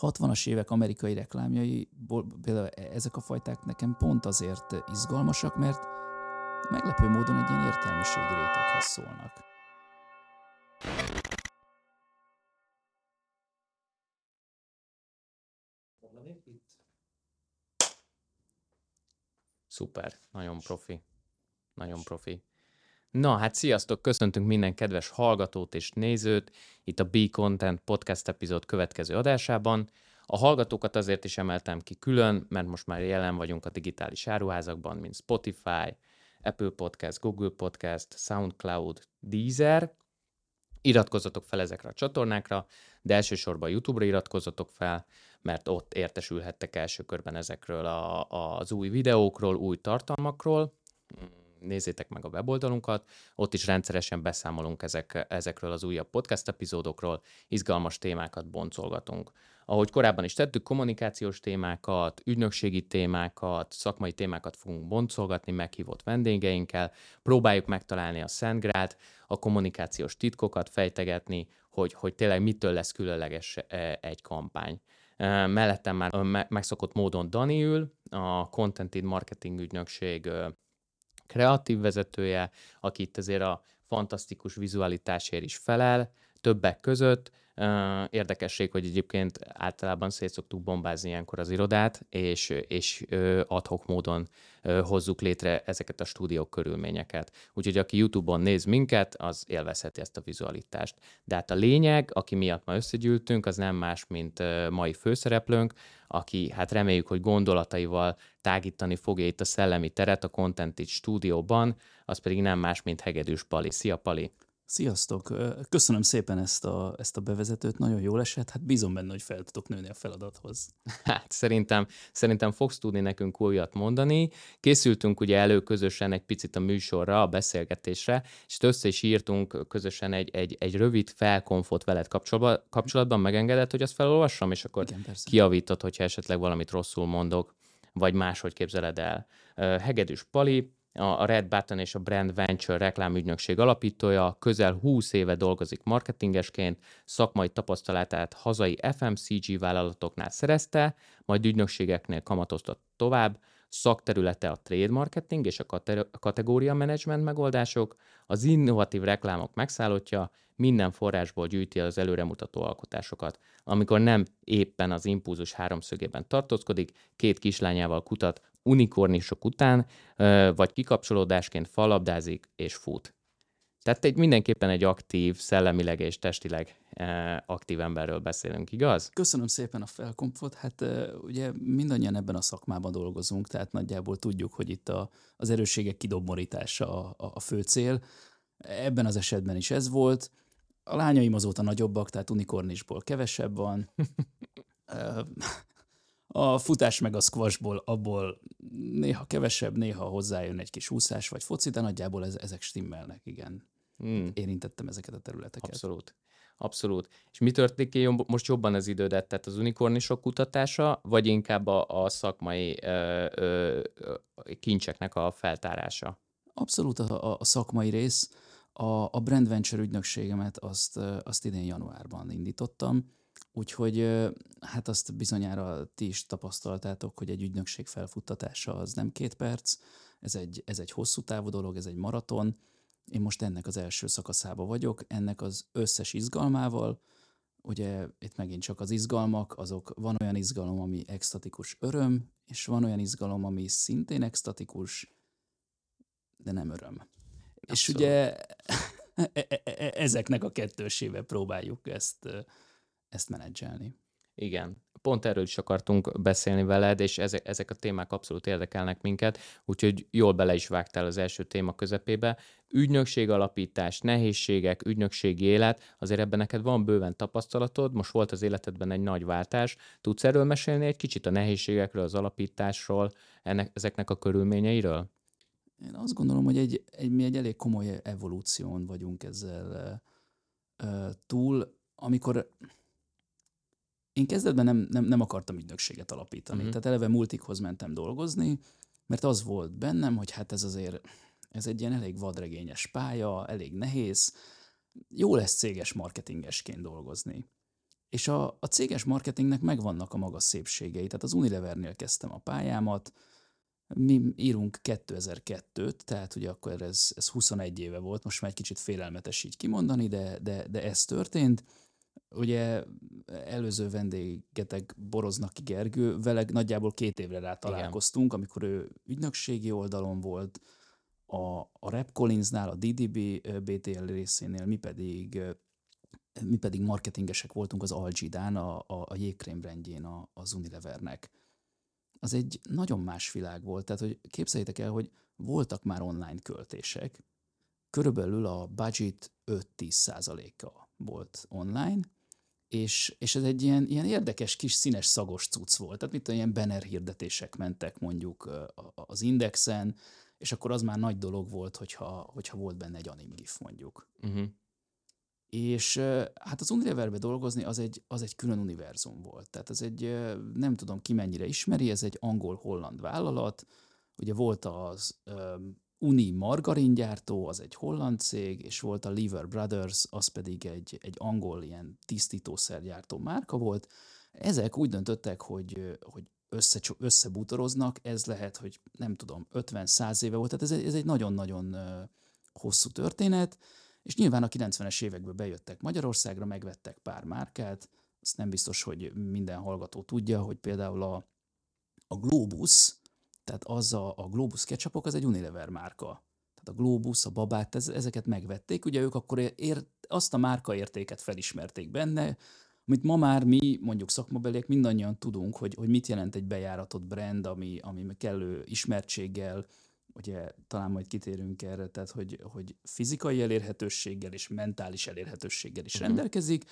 60-as évek amerikai reklámjai, például e, ezek a fajták nekem pont azért izgalmasak, mert meglepő módon egy ilyen értelmiségi réteghez szólnak. Szuper, nagyon profi. Nagyon profi. Na hát sziasztok, köszöntünk minden kedves hallgatót és nézőt itt a B Content podcast epizód következő adásában. A hallgatókat azért is emeltem ki külön, mert most már jelen vagyunk a digitális áruházakban, mint Spotify, Apple Podcast, Google Podcast, SoundCloud, Deezer. Iratkozzatok fel ezekre a csatornákra, de elsősorban YouTube-ra iratkozzatok fel, mert ott értesülhettek első körben ezekről a, az új videókról, új tartalmakról nézzétek meg a weboldalunkat, ott is rendszeresen beszámolunk ezek, ezekről az újabb podcast epizódokról, izgalmas témákat boncolgatunk. Ahogy korábban is tettük, kommunikációs témákat, ügynökségi témákat, szakmai témákat fogunk boncolgatni meghívott vendégeinkkel, próbáljuk megtalálni a Szentgrát, a kommunikációs titkokat fejtegetni, hogy, hogy tényleg mitől lesz különleges e, egy kampány. E, mellettem már megszokott módon Dani ül, a Contented Marketing ügynökség kreatív vezetője, aki itt azért a fantasztikus vizualitásért is felel, többek között, Érdekesség, hogy egyébként általában szét szoktuk bombázni ilyenkor az irodát, és, és adhok módon hozzuk létre ezeket a stúdiók körülményeket. Úgyhogy aki YouTube-on néz minket, az élvezheti ezt a vizualitást. De hát a lényeg, aki miatt ma összegyűltünk, az nem más, mint mai főszereplőnk, aki hát reméljük, hogy gondolataival tágítani fogja itt a szellemi teret a Content It stúdióban, az pedig nem más, mint Hegedűs Pali. Szia Pali! Sziasztok! Köszönöm szépen ezt a, ezt a bevezetőt, nagyon jól esett, hát bízom benne, hogy fel tudok nőni a feladathoz. Hát szerintem, szerintem fogsz tudni nekünk újat mondani. Készültünk ugye elő közösen egy picit a műsorra, a beszélgetésre, és össze is írtunk közösen egy, egy, egy rövid felkonfot veled kapcsolatban, kapcsolatban megengedett, hogy azt felolvassam, és akkor Igen, kiavítod, hogyha esetleg valamit rosszul mondok, vagy máshogy képzeled el. Hegedűs Pali, a Red Button és a Brand Venture reklámügynökség alapítója, közel 20 éve dolgozik marketingesként, szakmai tapasztalatát hazai FMCG vállalatoknál szerezte, majd ügynökségeknél kamatoztat tovább, szakterülete a trade marketing és a kategória management megoldások, az innovatív reklámok megszállottja, minden forrásból gyűjti az előremutató alkotásokat. Amikor nem éppen az impulzus háromszögében tartózkodik, két kislányával kutat unikornisok után, vagy kikapcsolódásként falabdázik és fut. Tehát egy, mindenképpen egy aktív, szellemileg és testileg aktív emberről beszélünk, igaz? Köszönöm szépen a felkompot. Hát ugye mindannyian ebben a szakmában dolgozunk, tehát nagyjából tudjuk, hogy itt a, az erősségek kidoborítása a, a, a fő cél. Ebben az esetben is ez volt. A lányaim azóta nagyobbak, tehát unikornisból kevesebb van. A futás meg a squashból, abból néha kevesebb, néha hozzájön egy kis úszás vagy foci, de nagyjából ez, ezek stimmelnek, igen. Hmm. Érintettem ezeket a területeket. Abszolút. Abszolút. És mi történik most jobban az idődet? Tehát az unikornisok kutatása, vagy inkább a, a szakmai ö, ö, kincseknek a feltárása? Abszolút a, a szakmai rész. A, a Brand Venture ügynökségemet azt, azt idén januárban indítottam, Úgyhogy hát azt bizonyára ti is tapasztaltátok, hogy egy ügynökség felfuttatása az nem két perc, ez egy, ez egy hosszú távú dolog, ez egy maraton. Én most ennek az első szakaszába vagyok, ennek az összes izgalmával, ugye itt megint csak az izgalmak, azok van olyan izgalom, ami extatikus öröm, és van olyan izgalom, ami szintén extatikus, de nem öröm. Abszolút. És ugye e, e, e, ezeknek a kettősével próbáljuk ezt ezt menedzselni. Igen, pont erről is akartunk beszélni veled, és ezek, ezek a témák abszolút érdekelnek minket, úgyhogy jól bele is vágtál az első téma közepébe. Ügynökség alapítás, nehézségek, ügynökségi élet, azért ebben neked van bőven tapasztalatod, most volt az életedben egy nagy váltás. Tudsz erről mesélni egy kicsit a nehézségekről, az alapításról, ennek, ezeknek a körülményeiről? Én azt gondolom, hogy egy, egy, mi egy elég komoly evolúción vagyunk ezzel uh, túl, amikor én kezdetben nem, nem, nem akartam ügynökséget alapítani. Uh-huh. Tehát eleve multikhoz mentem dolgozni, mert az volt bennem, hogy hát ez azért, ez egy ilyen elég vadregényes pálya, elég nehéz, jó lesz céges marketingesként dolgozni. És a, a céges marketingnek megvannak a maga szépségei. Tehát az Unilevernél kezdtem a pályámat, mi írunk 2002-t, tehát ugye akkor ez, ez 21 éve volt, most már egy kicsit félelmetes így kimondani, de, de, de ez történt. Ugye előző vendégetek Boroznaki Gergő, vele nagyjából két évre rá találkoztunk, Igen. amikor ő ügynökségi oldalon volt, a, a Rap Collinsnál, a DDB BTL részénél, mi pedig mi pedig marketingesek voltunk az Algidán, a, a, a jégkrém brandjén a, az Unilevernek. Az egy nagyon más világ volt, tehát hogy képzeljétek el, hogy voltak már online költések, körülbelül a budget 5-10 százaléka volt online, és, és ez egy ilyen, ilyen érdekes kis színes szagos cucc volt. Tehát mit ilyen banner hirdetések mentek mondjuk az Indexen, és akkor az már nagy dolog volt, hogyha, hogyha volt benne egy animgif mondjuk. Uh-huh. És hát az Unileverbe dolgozni az egy, az egy külön univerzum volt. Tehát ez egy, nem tudom ki mennyire ismeri, ez egy angol-holland vállalat. Ugye volt az Uni margaringyártó, az egy holland cég, és volt a Lever Brothers, az pedig egy, egy angol ilyen tisztítószergyártó márka volt. Ezek úgy döntöttek, hogy, hogy össze, összebútoroznak, ez lehet, hogy nem tudom, 50-100 éve volt, tehát ez, ez egy nagyon-nagyon hosszú történet, és nyilván a 90-es évekből bejöttek Magyarországra, megvettek pár márkát, azt nem biztos, hogy minden hallgató tudja, hogy például a, a Globus, tehát az a, a Globus ketchupok, az egy Unilever márka. Tehát a Globus, a babát, ez, ezeket megvették. Ugye ők akkor ér, azt a márka értéket felismerték benne, amit ma már mi, mondjuk szakmabeliek mindannyian tudunk, hogy, hogy mit jelent egy bejáratott brand, ami, ami kellő ismertséggel, ugye talán majd kitérünk erre, tehát hogy, hogy fizikai elérhetőséggel és mentális elérhetőséggel is uh-huh. rendelkezik,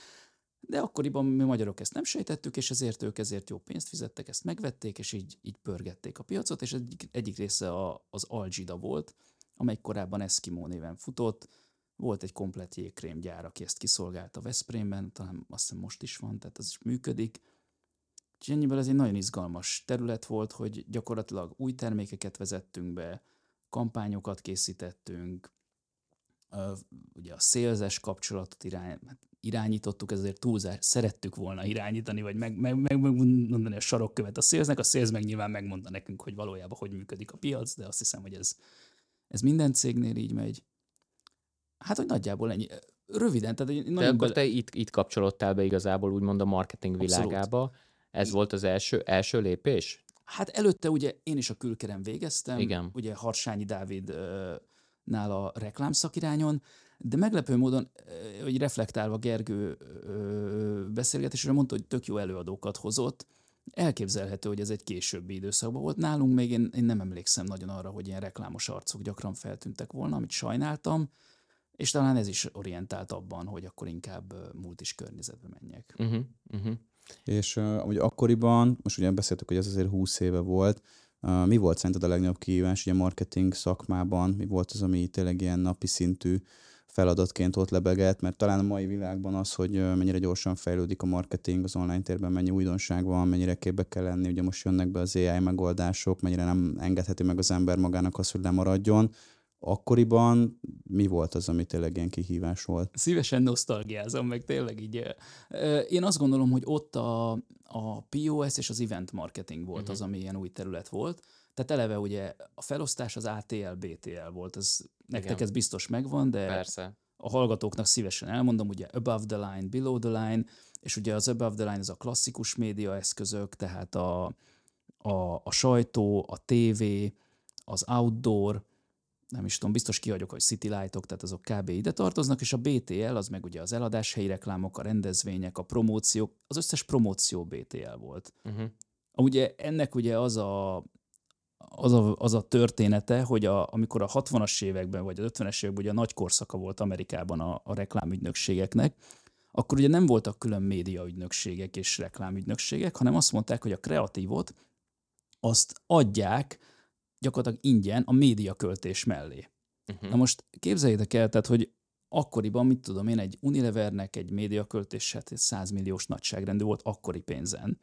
de akkoriban mi magyarok ezt nem sejtettük, és ezért ők ezért jó pénzt fizettek, ezt megvették, és így, így pörgették a piacot, és egyik, egyik része a, az Algida volt, amely korábban Eskimo néven futott, volt egy komplet jégkrémgyár, aki ezt kiszolgálta Veszprémben, talán azt hiszem most is van, tehát az is működik. És ennyiből ez egy nagyon izgalmas terület volt, hogy gyakorlatilag új termékeket vezettünk be, kampányokat készítettünk, ugye a szélzes kapcsolatot irány, hát irányítottuk, ezért túlzás, szerettük volna irányítani, vagy meg, meg, meg, megmondani a sarokkövet a szélznek, a szélz meg nyilván megmondta nekünk, hogy valójában hogy működik a piac, de azt hiszem, hogy ez, ez minden cégnél így megy. Hát, hogy nagyjából ennyi. Röviden, tehát nagyon De akkor bele... te itt, itt kapcsolódtál be igazából úgymond a marketing Abszolút. világába. Ez volt az első, első lépés? Hát előtte ugye én is a külkerem végeztem. Igen. Ugye Harsányi Dávid nál a reklámszakirányon, de meglepő módon, hogy reflektálva Gergő beszélgetésre mondta, hogy tök jó előadókat hozott. Elképzelhető, hogy ez egy későbbi időszakban volt. Nálunk még én, én nem emlékszem nagyon arra, hogy ilyen reklámos arcok gyakran feltűntek volna, amit sajnáltam. És talán ez is orientált abban, hogy akkor inkább multis környezetbe menjek. Uh-huh, uh-huh. És uh, ugye akkoriban, most ugye beszéltük, hogy ez azért 20 éve volt, uh, mi volt szerinted a legnagyobb kihívás ugye a marketing szakmában? Mi volt az, ami tényleg ilyen napi szintű feladatként ott lebegett, mert talán a mai világban az, hogy mennyire gyorsan fejlődik a marketing az online térben, mennyi újdonság van, mennyire képbe kell lenni, ugye most jönnek be az AI megoldások, mennyire nem engedheti meg az ember magának azt, hogy lemaradjon akkoriban mi volt az, ami tényleg ilyen kihívás volt? Szívesen nosztalgiázom, meg tényleg így. Én azt gondolom, hogy ott a, a POS és az event marketing volt uh-huh. az, ami ilyen új terület volt. Tehát eleve ugye a felosztás az ATL, BTL volt, ez, nektek Igen. ez biztos megvan, de Persze. a hallgatóknak szívesen elmondom, ugye above the line, below the line, és ugye az above the line az a klasszikus média eszközök, tehát a, a, a sajtó, a tévé, az outdoor, nem is tudom, biztos kihagyok, hogy City Lightok, tehát azok kb. ide tartoznak, és a BTL az meg ugye az eladáshelyi reklámok, a rendezvények, a promóciók, az összes promóció BTL volt. Uh-huh. Ugye ennek ugye az a, az a, az a története, hogy a, amikor a 60-as években, vagy az 50-es években ugye a nagy korszaka volt Amerikában a, a reklámügynökségeknek, akkor ugye nem voltak külön médiaügynökségek és reklámügynökségek, hanem azt mondták, hogy a kreatívot azt adják gyakorlatilag ingyen a médiaköltés mellé. Uh-huh. Na most képzeljétek el, tehát, hogy akkoriban, mit tudom én, egy Unilevernek egy médiaköltés, hát 100 milliós nagyságrendű volt akkori pénzen.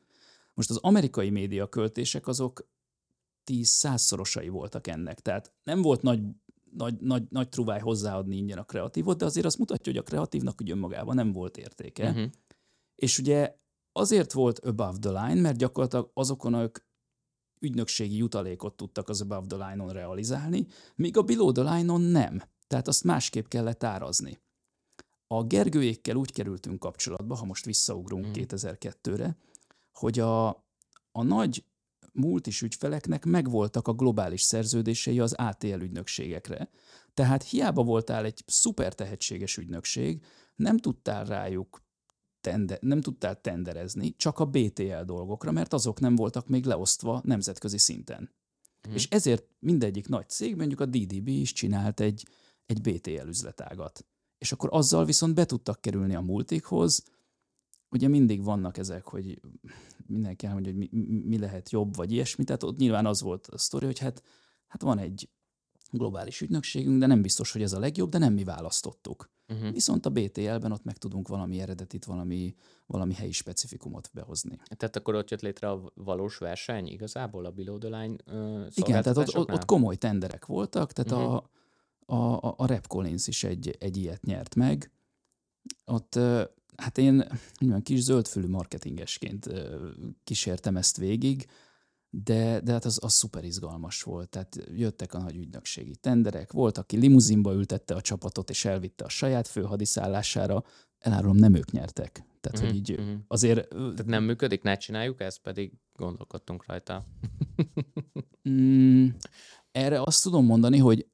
Most az amerikai médiaköltések azok 10-100 szorosai voltak ennek. Tehát nem volt nagy, nagy, nagy, nagy truváj hozzáadni ingyen a kreatívot, de azért azt mutatja, hogy a kreatívnak úgy önmagában nem volt értéke. Uh-huh. És ugye azért volt above the line, mert gyakorlatilag azokon ők ügynökségi jutalékot tudtak az above the line-on realizálni, míg a below the line-on nem. Tehát azt másképp kellett árazni. A Gergőékkel úgy kerültünk kapcsolatba, ha most visszaugrunk mm. 2002-re, hogy a, a nagy multis ügyfeleknek megvoltak a globális szerződései az ATL ügynökségekre. Tehát hiába voltál egy szuper tehetséges ügynökség, nem tudtál rájuk tende, nem tudtál tenderezni csak a BTL dolgokra, mert azok nem voltak még leosztva nemzetközi szinten. Hmm. És ezért mindegyik nagy cég, mondjuk a DDB is csinált egy, egy BTL üzletágat. És akkor azzal viszont be tudtak kerülni a multikhoz, ugye mindig vannak ezek, hogy mindenki elmondja, hogy mi, mi lehet jobb, vagy ilyesmi, tehát ott nyilván az volt a sztori, hogy hát, hát van egy globális ügynökségünk, de nem biztos, hogy ez a legjobb, de nem mi választottuk. Uh-huh. Viszont a BTL-ben ott meg tudunk valami eredetit, valami, valami helyi specifikumot behozni. Tehát akkor ott jött létre a valós verseny igazából a Below the Line uh, Igen, tehát ott, ott, ott komoly tenderek voltak, tehát uh-huh. a, a, a Rep Collins is egy, egy ilyet nyert meg. Ott hát én olyan kis zöldfülű marketingesként kísértem ezt végig, de, de hát az, az szuper izgalmas volt. Tehát jöttek a nagy ügynökségi tenderek, volt, aki limuzinba ültette a csapatot és elvitte a saját főhadiszállására, elárulom, nem ők nyertek. Tehát, mm-hmm. hogy így mhm. azért... Tehát nem működik, ne csináljuk ezt, pedig gondolkodtunk rajta. mm, erre azt tudom mondani, hogy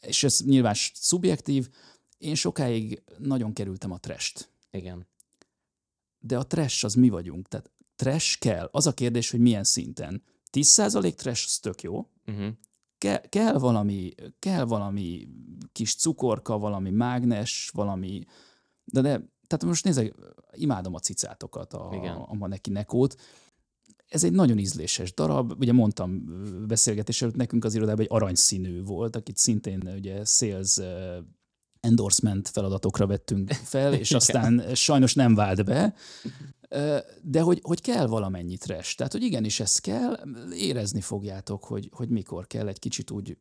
és ez nyilván szubjektív, én sokáig nagyon kerültem a trest. Igen. De a trash az mi vagyunk. Tehát trash kell. Az a kérdés, hogy milyen szinten. 10% trash, az tök jó. Uh-huh. Ke- kell, valami, kell valami kis cukorka, valami mágnes, valami... De, de tehát most nézzek, imádom a cicátokat, a, Igen. a, a neki nekót. Ez egy nagyon ízléses darab. Ugye mondtam beszélgetés előtt, nekünk az irodában egy aranyszínű volt, akit szintén ugye sales endorsement feladatokra vettünk fel, és aztán sajnos nem vált be, de hogy, hogy kell valamennyi trash. Tehát, hogy igenis ez kell, érezni fogjátok, hogy, hogy mikor kell egy kicsit úgy,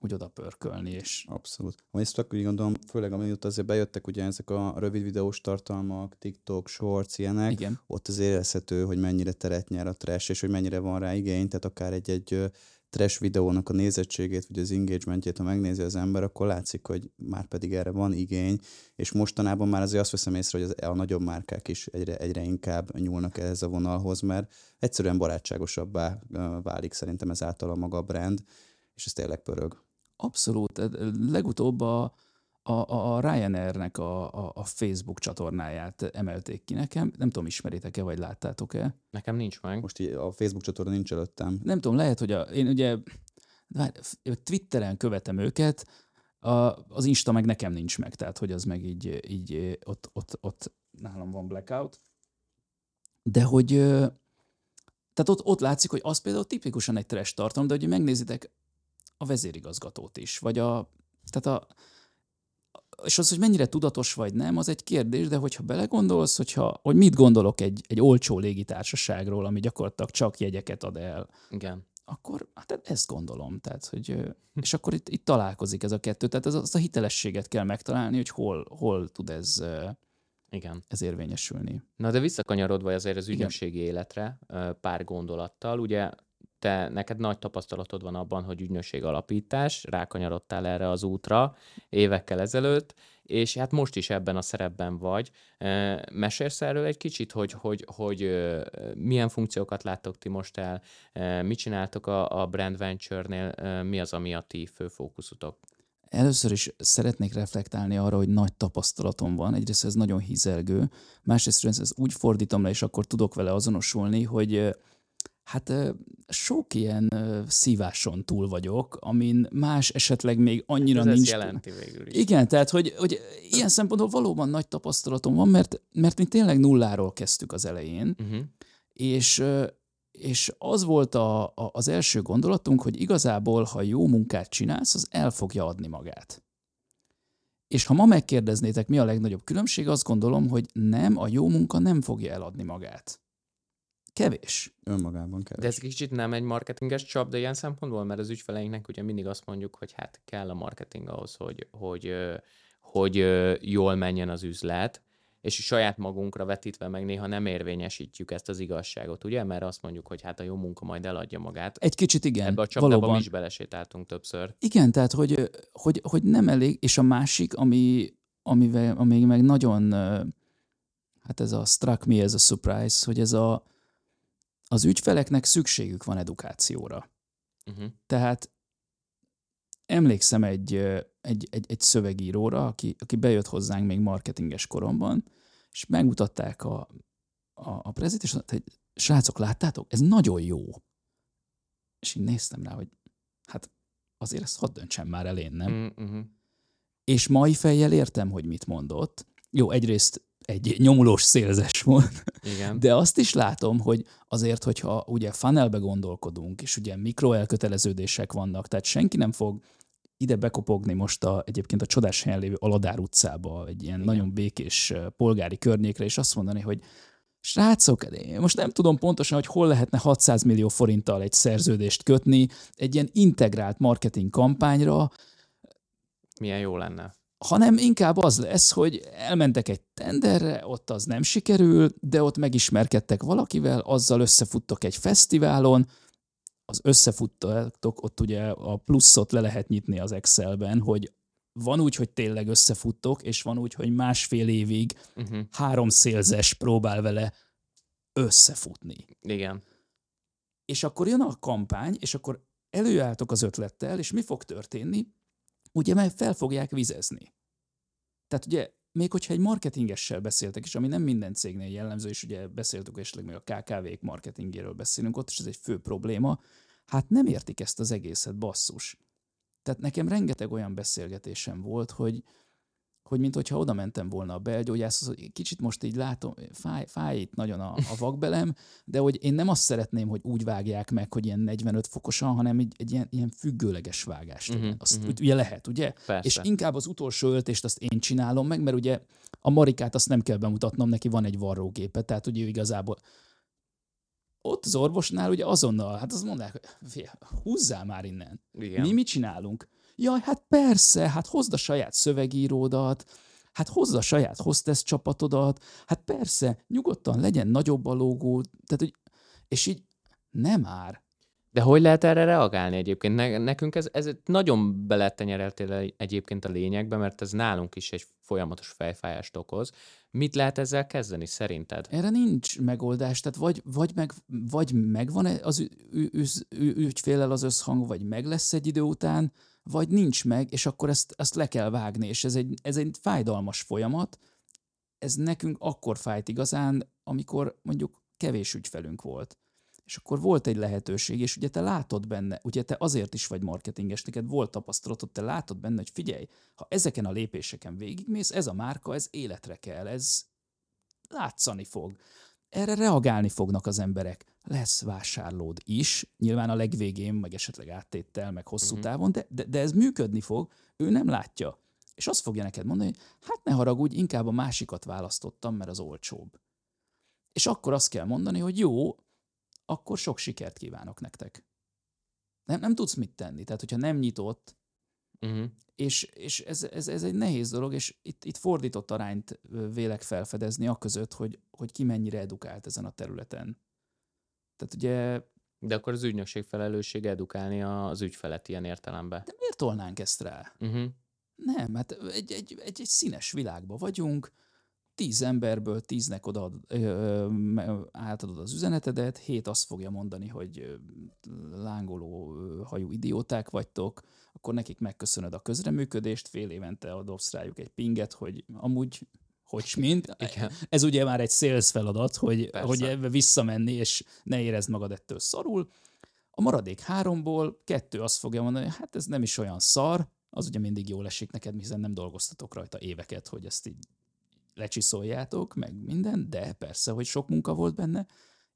úgy oda pörkölni. És... Abszolút. Ezt úgy gondolom, főleg amióta azért bejöttek ugye ezek a rövid videós tartalmak, TikTok, Shorts, ilyenek, Igen. ott az érezhető, hogy mennyire teret nyer a trash, és hogy mennyire van rá igény, tehát akár egy-egy trash videónak a nézettségét, vagy az engagementjét, ha megnézi az ember, akkor látszik, hogy már pedig erre van igény, és mostanában már azért azt veszem észre, hogy az, a nagyobb márkák is egyre, egyre inkább nyúlnak ehhez a vonalhoz, mert egyszerűen barátságosabbá válik szerintem ezáltal a maga brand, és ez tényleg pörög. Abszolút. Legutóbb a, a, a Ryanair-nek a, a, a Facebook csatornáját emelték ki nekem. Nem tudom, ismeritek-e, vagy láttátok-e? Nekem nincs meg. Most így a Facebook csatorna nincs előttem. Nem tudom, lehet, hogy a, én ugye Twitteren követem őket, a, az Insta meg nekem nincs meg, tehát hogy az meg így, így ott, ott, ott nálam van blackout. De hogy tehát ott, ott látszik, hogy az például tipikusan egy trash tartalom, de hogy megnézitek a vezérigazgatót is, vagy a, tehát a, és az, hogy mennyire tudatos vagy nem, az egy kérdés, de hogyha belegondolsz, hogyha, hogy mit gondolok egy, egy olcsó légitársaságról, ami gyakorlatilag csak jegyeket ad el, Igen. akkor hát ezt gondolom. Tehát, hogy, és akkor itt, itt találkozik ez a kettő. Tehát ez, az a hitelességet kell megtalálni, hogy hol, hol tud ez, igen. ez érvényesülni. Na de visszakanyarodva azért az ügynökségi Igen. életre pár gondolattal, ugye te, neked nagy tapasztalatod van abban, hogy ügynökség alapítás, rákanyarodtál erre az útra évekkel ezelőtt, és hát most is ebben a szerepben vagy. Mesélsz erről egy kicsit, hogy, hogy, hogy milyen funkciókat láttok ti most el, mit csináltok a, a Brand Venture-nél, mi az, ami a ti fő fókuszutok? Először is szeretnék reflektálni arra, hogy nagy tapasztalatom van. Egyrészt ez nagyon hizelgő, másrészt ez úgy fordítom le, és akkor tudok vele azonosulni, hogy hát sok ilyen szíváson túl vagyok, amin más esetleg még annyira hát ez nincs. jelenti végül is. Igen, tehát hogy, hogy ilyen szempontból valóban nagy tapasztalatom van, mert, mert mi tényleg nulláról kezdtük az elején, uh-huh. és, és az volt a, a, az első gondolatunk, hogy igazából, ha jó munkát csinálsz, az el fogja adni magát. És ha ma megkérdeznétek, mi a legnagyobb különbség, azt gondolom, hogy nem, a jó munka nem fogja eladni magát. Kevés. Önmagában kevés. De ez kicsit nem egy marketinges csap, de ilyen szempontból, mert az ügyfeleinknek ugye mindig azt mondjuk, hogy hát kell a marketing ahhoz, hogy, hogy, hogy jól menjen az üzlet, és saját magunkra vetítve meg néha nem érvényesítjük ezt az igazságot, ugye? Mert azt mondjuk, hogy hát a jó munka majd eladja magát. Egy kicsit igen, Ebbe a csapdába valóban. mi is belesétáltunk többször. Igen, tehát hogy, hogy, hogy nem elég, és a másik, ami, amivel, ami meg nagyon, hát ez a struck me ez a surprise, hogy ez a, az ügyfeleknek szükségük van edukációra. Uh-huh. Tehát emlékszem egy, egy, egy, egy szövegíróra, aki, aki bejött hozzánk még marketinges koromban, és megmutatták a, a, a prezit, és mondta, hogy srácok, láttátok? Ez nagyon jó. És így néztem rá, hogy hát azért ezt hadd döntsem már el én, nem? Uh-huh. És mai fejjel értem, hogy mit mondott. Jó, egyrészt egy nyomulós szélzes volt, Igen. de azt is látom, hogy azért, hogyha ugye funnelbe gondolkodunk, és ugye mikroelköteleződések vannak, tehát senki nem fog ide bekopogni most a, egyébként a csodás helyen lévő Aladár utcába, egy ilyen Igen. nagyon békés polgári környékre, és azt mondani, hogy srácok, én most nem tudom pontosan, hogy hol lehetne 600 millió forinttal egy szerződést kötni egy ilyen integrált marketing kampányra, Milyen jó lenne. Hanem inkább az lesz, hogy elmentek egy tenderre, ott az nem sikerül, de ott megismerkedtek valakivel, azzal összefuttok egy fesztiválon, az összefuttok, ott ugye a pluszot le lehet nyitni az Excelben, hogy van úgy, hogy tényleg összefuttok, és van úgy, hogy másfél évig Uh-huh. három szélzes próbál vele összefutni. Igen. És akkor jön a kampány, és akkor előálltok az ötlettel, és mi fog történni? Ugye meg fel fogják vizezni. Tehát ugye, még hogyha egy marketingessel beszéltek, és ami nem minden cégnél jellemző, és ugye beszéltük esetleg még a KKV-k marketingéről beszélünk, ott is ez egy fő probléma, hát nem értik ezt az egészet, basszus. Tehát nekem rengeteg olyan beszélgetésem volt, hogy, hogy mint hogyha oda mentem volna a belgyógyászhoz, hogy kicsit most így látom, fáj, fáj itt nagyon a, a vakbelem, de hogy én nem azt szeretném, hogy úgy vágják meg, hogy ilyen 45 fokosan, hanem egy, egy ilyen, ilyen függőleges vágást. Uh-huh, azt uh-huh. ugye lehet, ugye? Persze. És inkább az utolsó öltést azt én csinálom meg, mert ugye a Marikát azt nem kell bemutatnom, neki van egy varrógépe, tehát ugye ő igazából ott az orvosnál ugye azonnal, hát azt mondják, hogy "Fia, húzzál már innen. Igen. Mi mit csinálunk? Jaj, hát persze, hát hozd a saját szövegíródat, hát hozd a saját hostess csapatodat, hát persze, nyugodtan legyen nagyobb a logó, tehát, hogy, és így nem már. De hogy lehet erre reagálni egyébként? Ne, nekünk ez, ez nagyon beletenyereltél egyébként a lényegbe, mert ez nálunk is egy folyamatos fejfájást okoz. Mit lehet ezzel kezdeni szerinted? Erre nincs megoldás, tehát vagy, vagy, meg, vagy megvan az ügyfélel az összhang, vagy meg lesz egy idő után, vagy nincs meg, és akkor ezt, ezt le kell vágni, és ez egy, ez egy fájdalmas folyamat. Ez nekünk akkor fájt igazán, amikor mondjuk kevés ügyfelünk volt. És akkor volt egy lehetőség, és ugye te látod benne, ugye te azért is vagy marketinges, neked volt tapasztalatod, te látod benne, hogy figyelj, ha ezeken a lépéseken végigmész, ez a márka, ez életre kell, ez látszani fog. Erre reagálni fognak az emberek. Lesz vásárlód is, nyilván a legvégén, meg esetleg áttéttel, meg hosszú Mhm. távon, de, de, de ez működni fog, ő nem látja. És azt fogja neked mondani, hogy hát ne haragudj, inkább a másikat választottam, mert az olcsóbb. És akkor azt kell mondani, hogy jó, akkor sok sikert kívánok nektek. Nem, nem tudsz mit tenni. Tehát, hogyha nem nyitott, Uh-huh. és, és ez, ez, ez egy nehéz dolog, és itt, itt fordított arányt vélek felfedezni a között, hogy, hogy ki mennyire edukált ezen a területen. Tehát ugye, De akkor az ügynökség felelőssége edukálni az ügyfelet ilyen értelemben. de miért tolnánk ezt rá? Uh-huh. Nem, hát egy, egy, egy, egy színes világban vagyunk, tíz emberből tíznek oda átadod az üzenetedet, hét azt fogja mondani, hogy lángoló hajú idióták vagytok, akkor nekik megköszönöd a közreműködést, fél évente adobsz rájuk egy pinget, hogy amúgy hogy mint. Igen. Ez ugye már egy sales feladat, hogy, Persze. hogy ebbe visszamenni, és ne érezd magad ettől szarul. A maradék háromból kettő azt fogja mondani, hogy hát ez nem is olyan szar, az ugye mindig jól esik neked, hiszen nem dolgoztatok rajta éveket, hogy ezt így lecsiszoljátok, meg minden, de persze, hogy sok munka volt benne,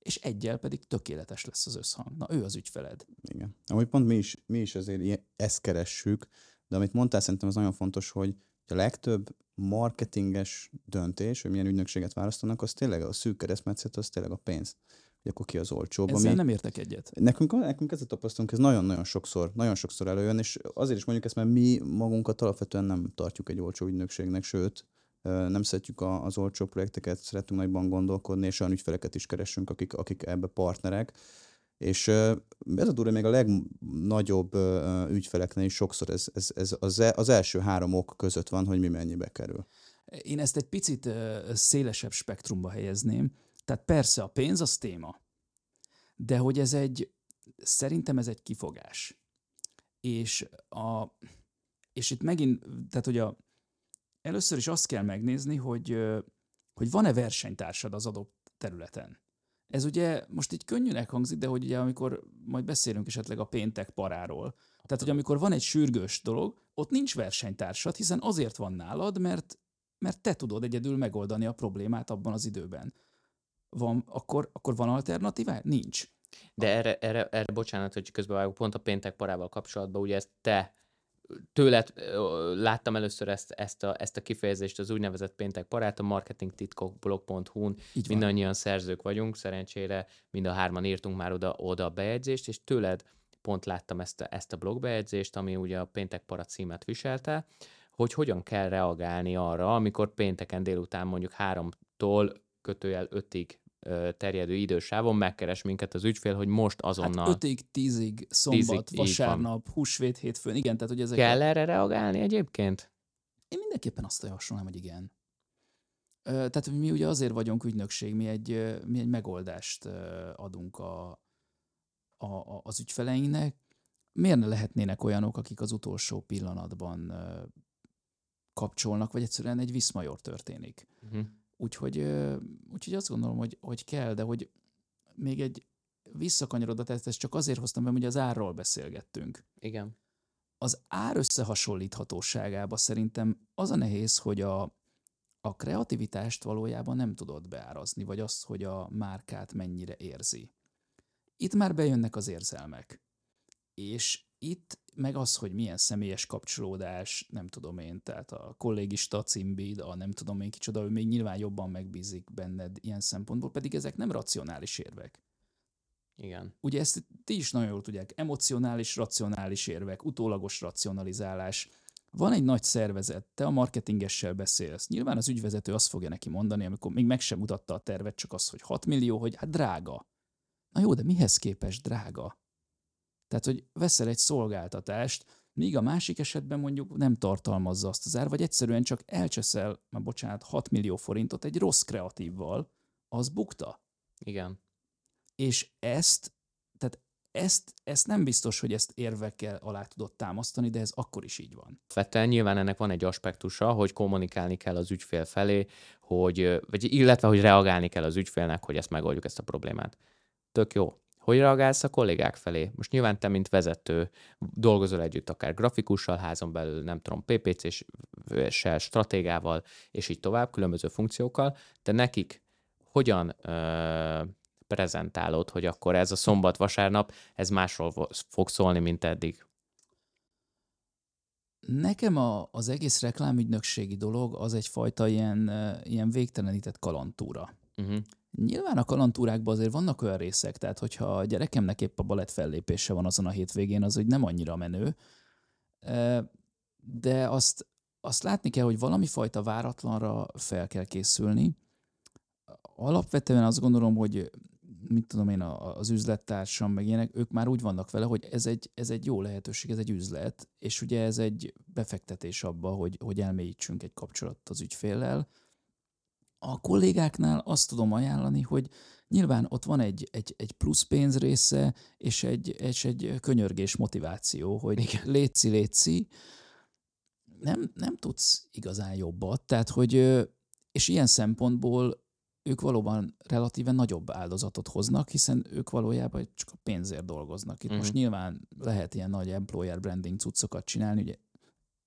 és egyel pedig tökéletes lesz az összhang. Na, ő az ügyfeled. Igen. Amúgy pont mi is, mi is azért ilyen, ezt keressük, de amit mondtál, szerintem az nagyon fontos, hogy a legtöbb marketinges döntés, hogy milyen ügynökséget választanak, az tényleg a szűk keresztmetszet, az tényleg a pénz. Hogy akkor ki az olcsóbb. Ezzel ami... nem értek egyet. Nekünk, nekünk ez a tapasztalunk, ez nagyon-nagyon sokszor, nagyon sokszor előjön, és azért is mondjuk ezt, mert mi magunkat alapvetően nem tartjuk egy olcsó ügynökségnek, sőt, nem szeretjük az olcsó projekteket, szeretünk nagyban gondolkodni, és olyan ügyfeleket is keresünk, akik, akik ebbe partnerek. És ez a durva, még a legnagyobb ügyfeleknél is sokszor ez, ez, ez az, e, az első három ok között van, hogy mi mennyibe kerül. Én ezt egy picit szélesebb spektrumba helyezném. Tehát persze a pénz az téma, de hogy ez egy, szerintem ez egy kifogás. És, a, és itt megint, tehát hogy a, először is azt kell megnézni, hogy, hogy van-e versenytársad az adott területen. Ez ugye most így könnyűnek hangzik, de hogy ugye amikor majd beszélünk esetleg a péntek paráról, tehát hogy amikor van egy sürgős dolog, ott nincs versenytársad, hiszen azért van nálad, mert, mert te tudod egyedül megoldani a problémát abban az időben. Van, akkor, akkor van alternatívá? Nincs. De erre, erre, erre bocsánat, hogy közben pont a péntek parával kapcsolatban, ugye ezt te tőled láttam először ezt, ezt, a, ezt a kifejezést, az úgynevezett péntek parát, a marketingtitkokblog.hu-n mindannyian szerzők vagyunk, szerencsére mind a hárman írtunk már oda, oda a bejegyzést, és tőled pont láttam ezt a, ezt a blogbejegyzést, ami ugye a péntek para címet viselte, hogy hogyan kell reagálni arra, amikor pénteken délután mondjuk háromtól kötőjel ötig terjedő idősávon megkeres minket az ügyfél, hogy most azonnal... Hát 5-ig, 10-ig, szombat, 10 vasárnap, húsvét, hétfőn, igen, tehát hogy ezek... Kell erre reagálni egyébként? Én mindenképpen azt javasolnám, hogy igen. Tehát mi ugye azért vagyunk ügynökség, mi egy, mi egy megoldást adunk a, a, a, az ügyfeleinknek. Miért ne lehetnének olyanok, akik az utolsó pillanatban kapcsolnak, vagy egyszerűen egy viszmajor történik. Uh-huh. Úgyhogy, úgyhogy azt gondolom, hogy, hogy kell, de hogy még egy visszakanyarodat, ezt, ezt csak azért hoztam be, hogy az árról beszélgettünk. Igen. Az ár összehasonlíthatóságába szerintem az a nehéz, hogy a, a kreativitást valójában nem tudod beárazni, vagy azt, hogy a márkát mennyire érzi. Itt már bejönnek az érzelmek. És itt meg az, hogy milyen személyes kapcsolódás, nem tudom én, tehát a kollégista címbid, a nem tudom én kicsoda, ő még nyilván jobban megbízik benned ilyen szempontból, pedig ezek nem racionális érvek. Igen. Ugye ezt ti is nagyon jól tudják, emocionális, racionális érvek, utólagos racionalizálás. Van egy nagy szervezet, te a marketingessel beszélsz. Nyilván az ügyvezető azt fogja neki mondani, amikor még meg sem mutatta a tervet, csak az, hogy 6 millió, hogy hát drága. Na jó, de mihez képest drága? Tehát, hogy veszel egy szolgáltatást, míg a másik esetben mondjuk nem tartalmazza azt az ár, vagy egyszerűen csak elcseszel, már bocsánat, 6 millió forintot egy rossz kreatívval, az bukta. Igen. És ezt, tehát ezt, ezt nem biztos, hogy ezt érvekkel alá tudod támasztani, de ez akkor is így van. Fettel nyilván ennek van egy aspektusa, hogy kommunikálni kell az ügyfél felé, hogy, vagy illetve, hogy reagálni kell az ügyfélnek, hogy ezt megoldjuk ezt a problémát. Tök jó. Hogy reagálsz a kollégák felé? Most nyilván te, mint vezető, dolgozol együtt akár grafikussal, házon belül, nem tudom, PPC-sel, stratégával, és így tovább, különböző funkciókkal, de nekik hogyan ö, prezentálod, hogy akkor ez a szombat-vasárnap, ez másról fog szólni, mint eddig? Nekem a, az egész reklámügynökségi dolog az egyfajta ilyen, ilyen végtelenített kalantúra. Uh-huh. Nyilván a kalantúrákban azért vannak olyan részek, tehát hogyha a gyerekemnek épp a balett fellépése van azon a hétvégén, az úgy nem annyira menő, de azt, azt látni kell, hogy valami fajta váratlanra fel kell készülni. Alapvetően azt gondolom, hogy mit tudom én, az üzlettársam, meg ilyenek, ők már úgy vannak vele, hogy ez egy, ez egy jó lehetőség, ez egy üzlet, és ugye ez egy befektetés abba, hogy, hogy elmélyítsünk egy kapcsolatot az ügyféllel, a kollégáknál azt tudom ajánlani, hogy nyilván ott van egy, egy, egy plusz pénz része, és egy, és egy könyörgés motiváció, hogy Igen. létszi, létszi. Nem, nem tudsz igazán jobbat, tehát hogy, és ilyen szempontból ők valóban relatíven nagyobb áldozatot hoznak, hiszen ők valójában csak a pénzért dolgoznak. Itt mm. most nyilván lehet ilyen nagy employer branding cuccokat csinálni, ugye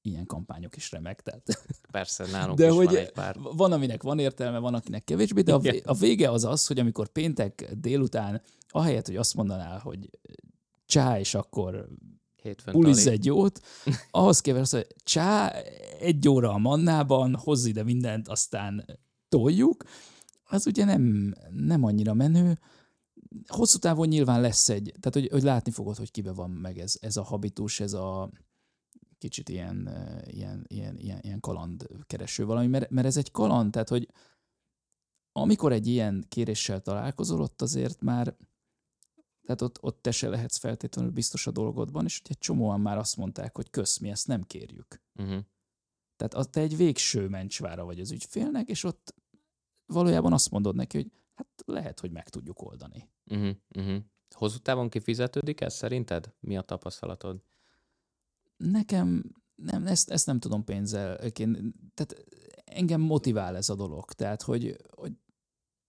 ilyen kampányok is remek. Tehát. Persze, nálunk de is hogy van egy pár. Van, aminek van értelme, van, akinek kevésbé, de a, a vége az az, hogy amikor péntek délután, ahelyett, hogy azt mondanál, hogy csá, és akkor pulizz egy jót, ahhoz képest, hogy csá, egy óra a mannában, hozz ide mindent, aztán toljuk, az ugye nem, nem annyira menő. Hosszú távon nyilván lesz egy, tehát hogy, hogy látni fogod, hogy kibe van meg ez, ez a habitus, ez a, kicsit ilyen, ilyen, ilyen, ilyen, ilyen kalandkereső valami, mert, mert ez egy kaland, tehát hogy amikor egy ilyen kéréssel találkozol, ott azért már, tehát ott, ott te se lehetsz feltétlenül biztos a dolgodban, és egy csomóan már azt mondták, hogy kösz, mi ezt nem kérjük. Uh-huh. Tehát az, te egy végső mencsvára vagy az ügyfélnek, és ott valójában azt mondod neki, hogy hát lehet, hogy meg tudjuk oldani. Uh-huh, uh-huh. Hosszú távon kifizetődik ez szerinted? Mi a tapasztalatod? Nekem nem, ezt, ezt nem tudom pénzzel. Tehát engem motivál ez a dolog. Tehát, hogy, hogy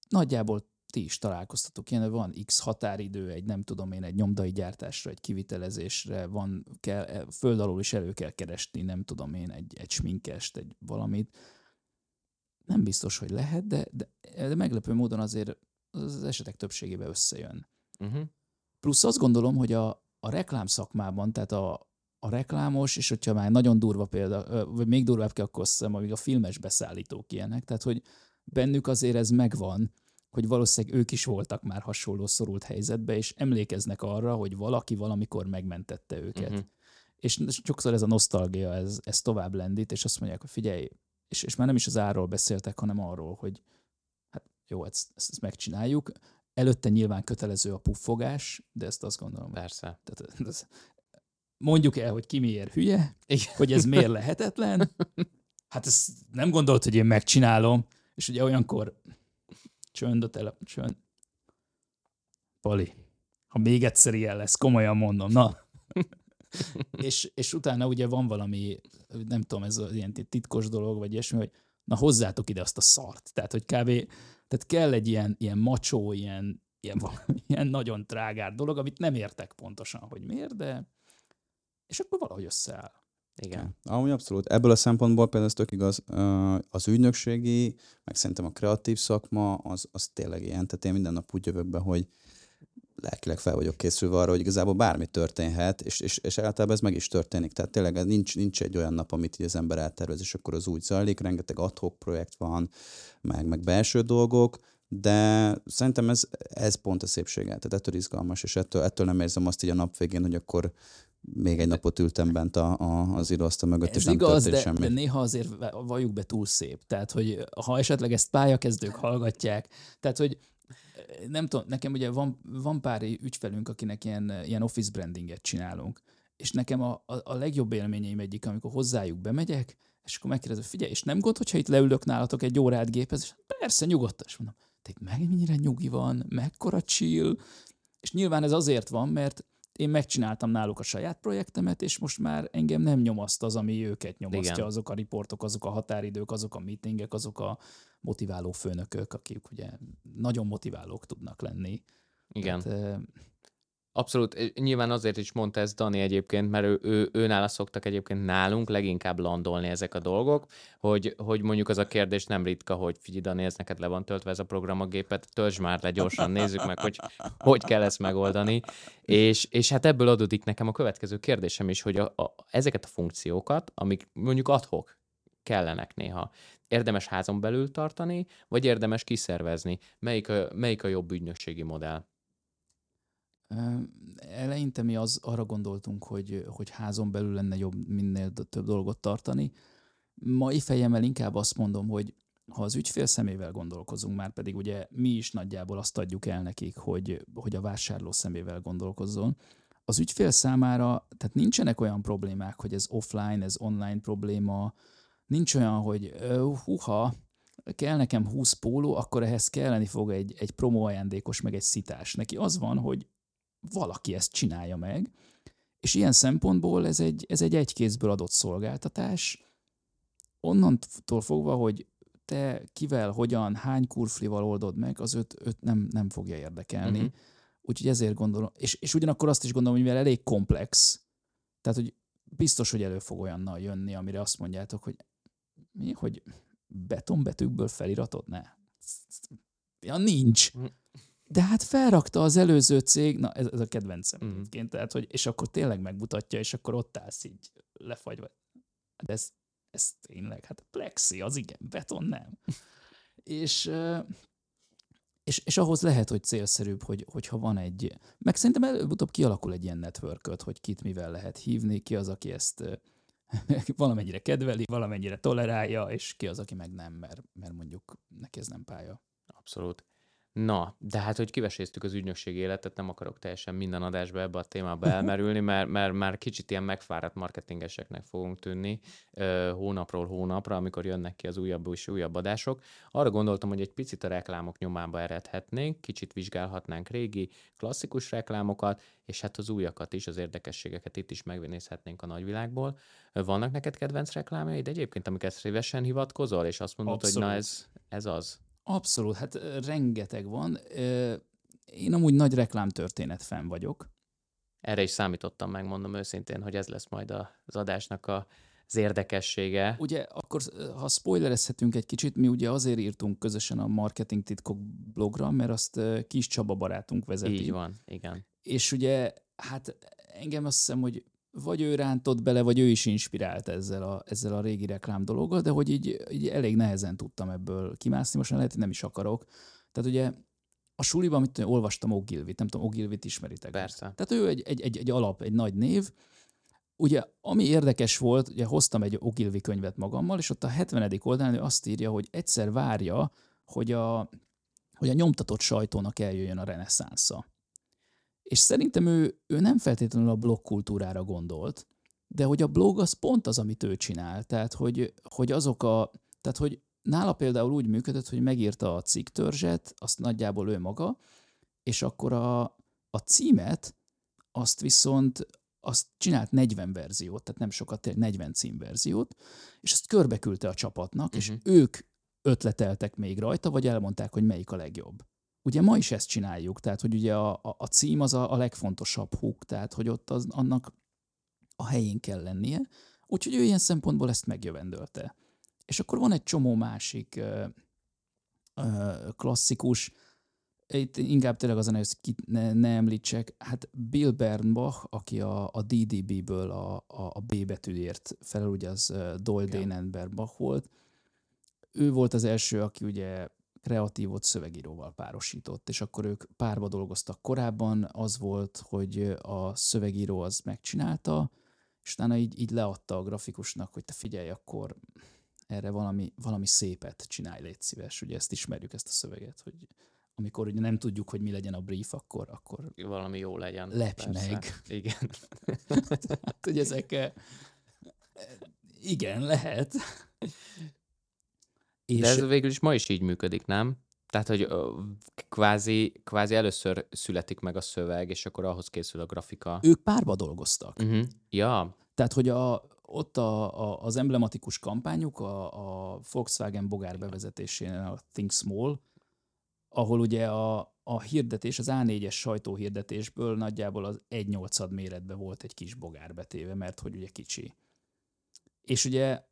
nagyjából ti is találkoztatok ilyen, van X határidő, egy nem tudom én, egy nyomdai gyártásra, egy kivitelezésre, van, kell, föld alól is elő kell keresni, nem tudom én, egy, egy sminkest, egy valamit. Nem biztos, hogy lehet, de, de, de meglepő módon azért az esetek többségében összejön. Uh-huh. Plusz azt gondolom, hogy a, a reklám szakmában, tehát a, a reklámos, és hogyha már nagyon durva példa, vagy még durvább kell, akkor azt amíg a filmes beszállítók ilyenek, tehát hogy bennük azért ez megvan, hogy valószínűleg ők is voltak már hasonló szorult helyzetbe, és emlékeznek arra, hogy valaki valamikor megmentette őket. Uh-huh. És sokszor ez a nosztalgia, ez, ez tovább lendít, és azt mondják, hogy figyelj, és, és már nem is az árról beszéltek, hanem arról, hogy hát jó, ezt, ezt megcsináljuk. Előtte nyilván kötelező a puffogás, de ezt azt gondolom. Persze. Tehát, ez, mondjuk el, hogy ki miért hülye, Igen. hogy ez miért lehetetlen. Hát ezt nem gondolt, hogy én megcsinálom, és ugye olyankor csönd a tele, csönd. Pali, ha még egyszer ilyen lesz, komolyan mondom, na. és, és utána ugye van valami, nem tudom, ez ilyen titkos dolog, vagy ilyesmi, hogy na hozzátok ide azt a szart. Tehát, hogy kb. Tehát kell egy ilyen, ilyen macsó, ilyen, ilyen, ilyen nagyon trágár dolog, amit nem értek pontosan, hogy miért, de és akkor valahogy összeáll. Igen. Ja, amúgy abszolút. Ebből a szempontból például ez tök igaz, az ügynökségi, meg szerintem a kreatív szakma, az, az tényleg ilyen. Tehát én minden nap úgy jövök be, hogy lelkileg fel vagyok készülve arra, hogy igazából bármi történhet, és, és, és általában ez meg is történik. Tehát tényleg nincs, nincs egy olyan nap, amit így az ember eltervez, és akkor az úgy zajlik, rengeteg adhok projekt van, meg, meg belső dolgok, de szerintem ez, ez pont a szépsége, tehát ettől izgalmas, és ettől, ettől nem érzem azt így a nap végén, hogy akkor még egy napot ültem bent a, a, az íróasztal mögött, Ez és nem igaz, de, semmi. de néha azért valljuk be túl szép. Tehát, hogy ha esetleg ezt pályakezdők hallgatják, tehát, hogy nem tudom, nekem ugye van, van pár ügyfelünk, akinek ilyen, ilyen office brandinget csinálunk, és nekem a, a, a legjobb élményeim egyik, amikor hozzájuk bemegyek, és akkor megkérdezem, figyelj, és nem gond, hogyha itt leülök nálatok egy órát gépez, és persze, nyugodtan, és mondom, te meg mennyire nyugi van, mekkora chill, és nyilván ez azért van, mert én megcsináltam náluk a saját projektemet, és most már engem nem nyomaszt az, ami őket nyomasztja, Igen. azok a riportok, azok a határidők, azok a meetingek, azok a motiváló főnökök, akik ugye nagyon motiválók tudnak lenni. Igen. Tehát, Abszolút, nyilván azért is mondta ez Dani egyébként, mert ő, ő, ő nála szoktak egyébként nálunk leginkább landolni ezek a dolgok, hogy, hogy mondjuk az a kérdés nem ritka, hogy figyelj Dani, ez neked le van töltve ez a program a gépet, töltsd már le gyorsan, nézzük meg, hogy hogy kell ezt megoldani. És, és hát ebből adódik nekem a következő kérdésem is, hogy a, a, ezeket a funkciókat, amik mondjuk adhok, kellenek néha. Érdemes házon belül tartani, vagy érdemes kiszervezni? Melyik a, melyik a jobb ügynökségi modell? Eleinte mi az, arra gondoltunk, hogy, hogy házon belül lenne jobb minél több dolgot tartani. Mai fejemmel inkább azt mondom, hogy ha az ügyfél szemével gondolkozunk, már pedig ugye mi is nagyjából azt adjuk el nekik, hogy, hogy a vásárló szemével gondolkozzon, az ügyfél számára, tehát nincsenek olyan problémák, hogy ez offline, ez online probléma, nincs olyan, hogy huha, kell nekem 20 póló, akkor ehhez kelleni fog egy, egy promo ajándékos, meg egy szitás. Neki az van, hogy valaki ezt csinálja meg, és ilyen szempontból ez egy, ez egy egykézből adott szolgáltatás, onnantól fogva, hogy te kivel, hogyan, hány kurflival oldod meg, az öt, öt nem, nem fogja érdekelni. Uh-huh. Úgyhogy ezért gondolom, és, és ugyanakkor azt is gondolom, hogy mivel elég komplex, tehát hogy biztos, hogy elő fog olyannal jönni, amire azt mondjátok, hogy mi, hogy betonbetűkből feliratod? Ne. Ja, nincs. De hát felrakta az előző cég, na ez, ez a kedvencem mm. egyébként, tehát, hogy, és akkor tényleg megmutatja, és akkor ott állsz így lefagyva. De ez, ez tényleg, hát plexi, az igen, beton nem. és, és, és ahhoz lehet, hogy célszerűbb, hogy, hogyha van egy, meg szerintem előbb-utóbb kialakul egy ilyen network hogy kit mivel lehet hívni, ki az, aki ezt valamennyire kedveli, valamennyire tolerálja, és ki az, aki meg nem, mert, mert mondjuk neki ez nem pálya. Abszolút. Na, de hát, hogy kiveséztük az ügynökség életet, nem akarok teljesen minden adásba ebbe a témába elmerülni, mert, mert már kicsit ilyen megfáradt marketingeseknek fogunk tűnni hónapról hónapra, amikor jönnek ki az újabb és újabb adások. Arra gondoltam, hogy egy picit a reklámok nyomába eredhetnénk, kicsit vizsgálhatnánk régi, klasszikus reklámokat, és hát az újakat is, az érdekességeket itt is megnézhetnénk a nagyvilágból. Vannak neked kedvenc reklámjaid egyébként, amiket szívesen hivatkozol, és azt mondod, Abszolút. hogy na ez, ez az? Abszolút, hát rengeteg van. Én amúgy nagy reklámtörténet fenn vagyok. Erre is számítottam, megmondom őszintén, hogy ez lesz majd az adásnak a, az érdekessége. Ugye akkor, ha spoilerezhetünk egy kicsit, mi ugye azért írtunk közösen a Marketing Titkok blogra, mert azt Kis Csaba barátunk vezeti. Így van, igen. És ugye, hát engem azt hiszem, hogy vagy ő rántott bele, vagy ő is inspirált ezzel a, ezzel a régi reklám dologgal, de hogy így, így elég nehezen tudtam ebből kimászni, most lehet, hogy nem is akarok. Tehát ugye a suliban, amit olvastam Ogilvit, nem tudom, Ogilvit ismeritek. Persze. Tehát ő egy, egy, egy, egy alap, egy nagy név. Ugye, ami érdekes volt, ugye hoztam egy Ogilvi könyvet magammal, és ott a 70. oldalán ő azt írja, hogy egyszer várja, hogy a, hogy a nyomtatott sajtónak eljöjjön a reneszánsza. És szerintem ő, ő nem feltétlenül a blog kultúrára gondolt, de hogy a blog az pont az, amit ő csinál. Tehát, hogy, hogy azok a, tehát, hogy nála például úgy működött, hogy megírta a cikktörzset, azt nagyjából ő maga, és akkor a, a címet, azt viszont azt csinált 40 verziót, tehát nem sokat, tényleg 40 címverziót, és azt körbeküldte a csapatnak, uh-huh. és mhm. ők ötleteltek még rajta, vagy elmondták, hogy melyik a legjobb. Ugye ma is ezt csináljuk, tehát hogy ugye a, a, a cím az a, a legfontosabb hook, tehát hogy ott az, annak a helyén kell lennie, úgyhogy ő ilyen szempontból ezt megjövendölte. És akkor van egy csomó másik ö, ö, klasszikus, itt inkább tényleg az a hogy ne, ne említsek, hát Bill Bernbach, aki a, a DDB-ből a, a, a B betűért felel, ugye az Doyle yeah. Danenberg volt, ő volt az első, aki ugye kreatívot szövegíróval párosított, és akkor ők párba dolgoztak korábban, az volt, hogy a szövegíró az megcsinálta, és utána így, így leadta a grafikusnak, hogy te figyelj, akkor erre valami, valami szépet csinálj, légy szíves. Ugye ezt ismerjük, ezt a szöveget, hogy amikor ugye nem tudjuk, hogy mi legyen a brief, akkor, akkor valami jó legyen. Lepj meg. Igen. hát, hogy ezek igen, lehet. És... De ez végül is ma is így működik, nem? Tehát, hogy kvázi, kvázi először születik meg a szöveg, és akkor ahhoz készül a grafika. Ők párba dolgoztak. Uh-huh. Ja. Tehát, hogy a, ott a, a, az emblematikus kampányuk, a, a Volkswagen bogár bevezetésén a Think Small, ahol ugye a, a hirdetés, az A4-es sajtóhirdetésből nagyjából az 1 8 méretbe volt egy kis bogár betéve, mert hogy ugye kicsi. És ugye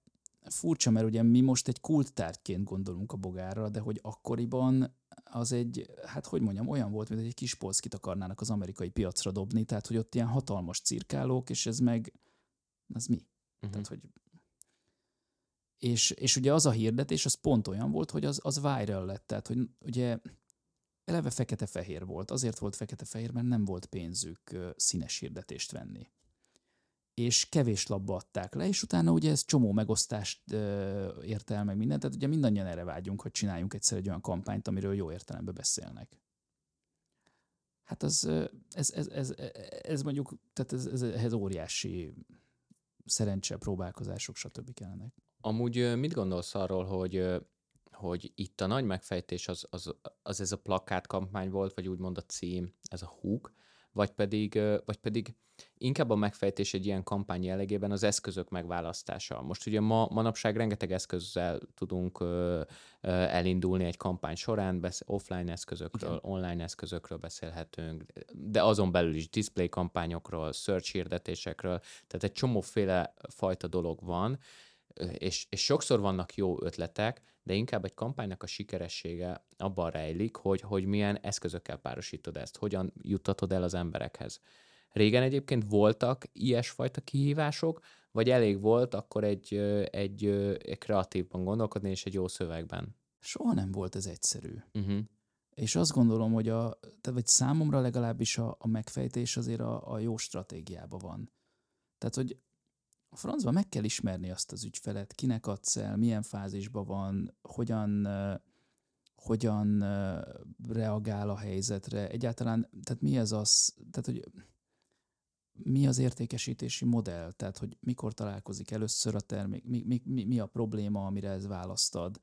furcsa, mert ugye mi most egy kulttárgyként gondolunk a bogárra, de hogy akkoriban az egy, hát hogy mondjam, olyan volt, mint egy kis polszkit akarnának az amerikai piacra dobni, tehát hogy ott ilyen hatalmas cirkálók, és ez meg, az mi? Uh-huh. Tehát, hogy és, és ugye az a hirdetés, az pont olyan volt, hogy az, az viral lett, tehát hogy ugye eleve fekete-fehér volt. Azért volt fekete-fehér, mert nem volt pénzük színes hirdetést venni és kevés labba adták le, és utána ugye ez csomó megosztást ö, ért el meg mindent, tehát ugye mindannyian erre vágyunk, hogy csináljunk egyszer egy olyan kampányt, amiről jó értelemben beszélnek. Hát az, ez, ez, ez, ez mondjuk, tehát ez, ez, ehhez óriási szerencse, próbálkozások, stb. kellenek. Amúgy mit gondolsz arról, hogy hogy itt a nagy megfejtés az, az, az ez a plakát kampány volt, vagy úgymond a cím, ez a húk, vagy pedig, vagy pedig inkább a megfejtés egy ilyen kampány jellegében az eszközök megválasztása. Most ugye ma, manapság rengeteg eszközzel tudunk ö, ö, elindulni egy kampány során, besz- offline eszközökről, Igen. online eszközökről beszélhetünk, de azon belül is display kampányokról, search hirdetésekről, tehát egy csomóféle fajta dolog van, és, és sokszor vannak jó ötletek, de inkább egy kampánynak a sikeressége abban rejlik, hogy, hogy milyen eszközökkel párosítod ezt, hogyan juttatod el az emberekhez. Régen egyébként voltak ilyesfajta kihívások, vagy elég volt akkor egy, egy, egy kreatívban gondolkodni, és egy jó szövegben? Soha nem volt ez egyszerű. Uh-huh. És azt gondolom, hogy a, tehát vagy számomra legalábbis a, a megfejtés azért a, a jó stratégiában van. Tehát, hogy a francban meg kell ismerni azt az ügyfelet, kinek adsz el, milyen fázisban van, hogyan, hogyan reagál a helyzetre, egyáltalán, tehát mi ez az, tehát hogy mi az értékesítési modell, tehát hogy mikor találkozik először a termék, mi, mi, mi, mi a probléma, amire ez választad.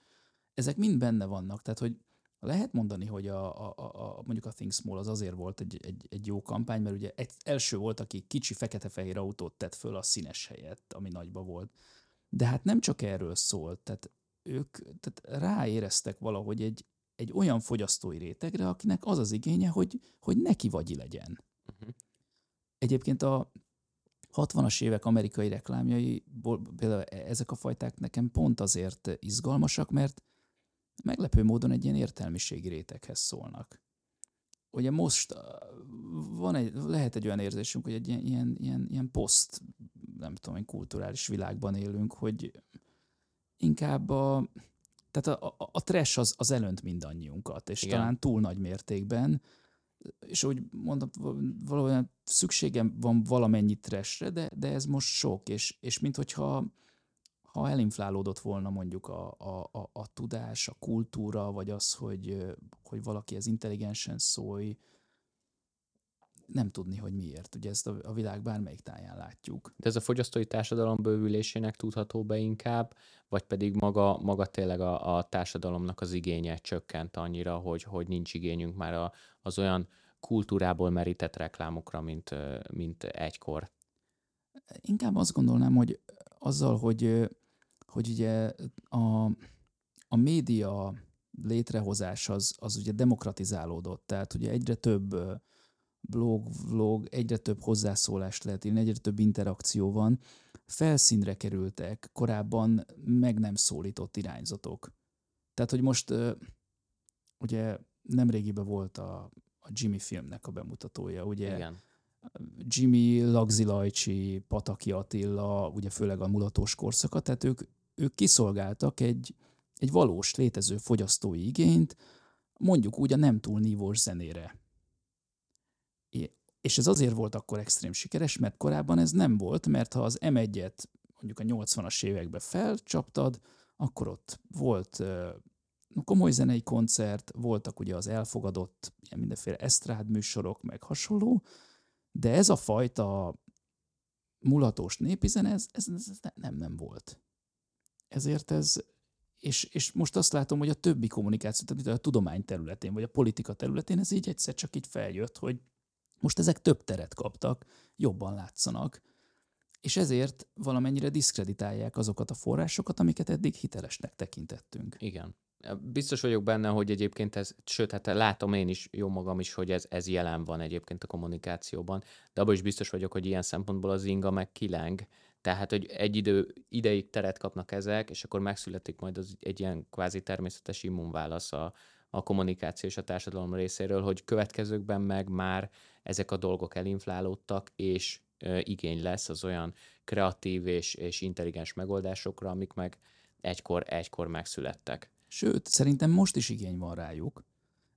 Ezek mind benne vannak, tehát hogy lehet mondani, hogy a, a, a, mondjuk a Think Small az azért volt egy, egy, egy jó kampány, mert ugye egy, első volt, aki kicsi fekete-fehér autót tett föl a színes helyett, ami nagyba volt. De hát nem csak erről szólt, tehát ők tehát ráéreztek valahogy egy, egy olyan fogyasztói rétegre, akinek az az igénye, hogy, hogy neki vagyi legyen. Uh-huh. Egyébként a 60-as évek amerikai reklámjai, például e, ezek a fajták nekem pont azért izgalmasak, mert meglepő módon egy ilyen értelmiségi réteghez szólnak. Ugye most van egy, lehet egy olyan érzésünk, hogy egy ilyen, ilyen, ilyen, ilyen poszt, nem tudom, egy kulturális világban élünk, hogy inkább a, tehát a, a, a trash az, az elönt mindannyiunkat, és Igen. talán túl nagy mértékben, és úgy mondom, valójában szükségem van valamennyi trashre, de, de ez most sok, és, és minthogyha ha elinflálódott volna mondjuk a, a, a, a tudás, a kultúra, vagy az, hogy, hogy valaki ez intelligensen szólj, nem tudni, hogy miért. Ugye ezt a, a világ bármelyik táján látjuk. De ez a fogyasztói társadalom bővülésének tudható be inkább, vagy pedig maga, maga tényleg a, a társadalomnak az igénye csökkent annyira, hogy, hogy nincs igényünk már a, az olyan kultúrából merített reklámokra, mint, mint egykor? Inkább azt gondolnám, hogy azzal, hogy hogy ugye a, a média létrehozás az, az ugye demokratizálódott, tehát ugye egyre több blog, vlog, egyre több hozzászólást lehet írni, egyre több interakció van, felszínre kerültek korábban meg nem szólított irányzatok. Tehát, hogy most ugye nemrégiben volt a, a Jimmy filmnek a bemutatója, ugye Igen. Jimmy, Lagzi Lajcsi, Pataki Attila, ugye főleg a mulatós korszakat, tehát ők ők kiszolgáltak egy, egy valós létező fogyasztói igényt, mondjuk úgy a nem túl nívós zenére. És ez azért volt akkor extrém sikeres, mert korábban ez nem volt, mert ha az M1-et mondjuk a 80-as években felcsaptad, akkor ott volt komoly zenei koncert, voltak ugye az elfogadott ilyen mindenféle esztrád műsorok, meg hasonló, de ez a fajta mulatós népi ez, ez, ez nem, nem volt. Ezért ez, és, és most azt látom, hogy a többi kommunikáció, tehát a tudomány területén, vagy a politika területén ez így egyszer csak így feljött, hogy most ezek több teret kaptak, jobban látszanak, és ezért valamennyire diszkreditálják azokat a forrásokat, amiket eddig hitelesnek tekintettünk. Igen. Biztos vagyok benne, hogy egyébként ez, sőt, hát látom én is, jó magam is, hogy ez, ez jelen van egyébként a kommunikációban, de abban is biztos vagyok, hogy ilyen szempontból az inga meg kileng, tehát, hogy egy idő, ideig teret kapnak ezek, és akkor megszületik majd az, egy ilyen kvázi természetes immunválasz a, a kommunikáció és a társadalom részéről, hogy következőkben meg már ezek a dolgok elinflálódtak, és ö, igény lesz az olyan kreatív és, és intelligens megoldásokra, amik meg egykor, egykor megszülettek. Sőt, szerintem most is igény van rájuk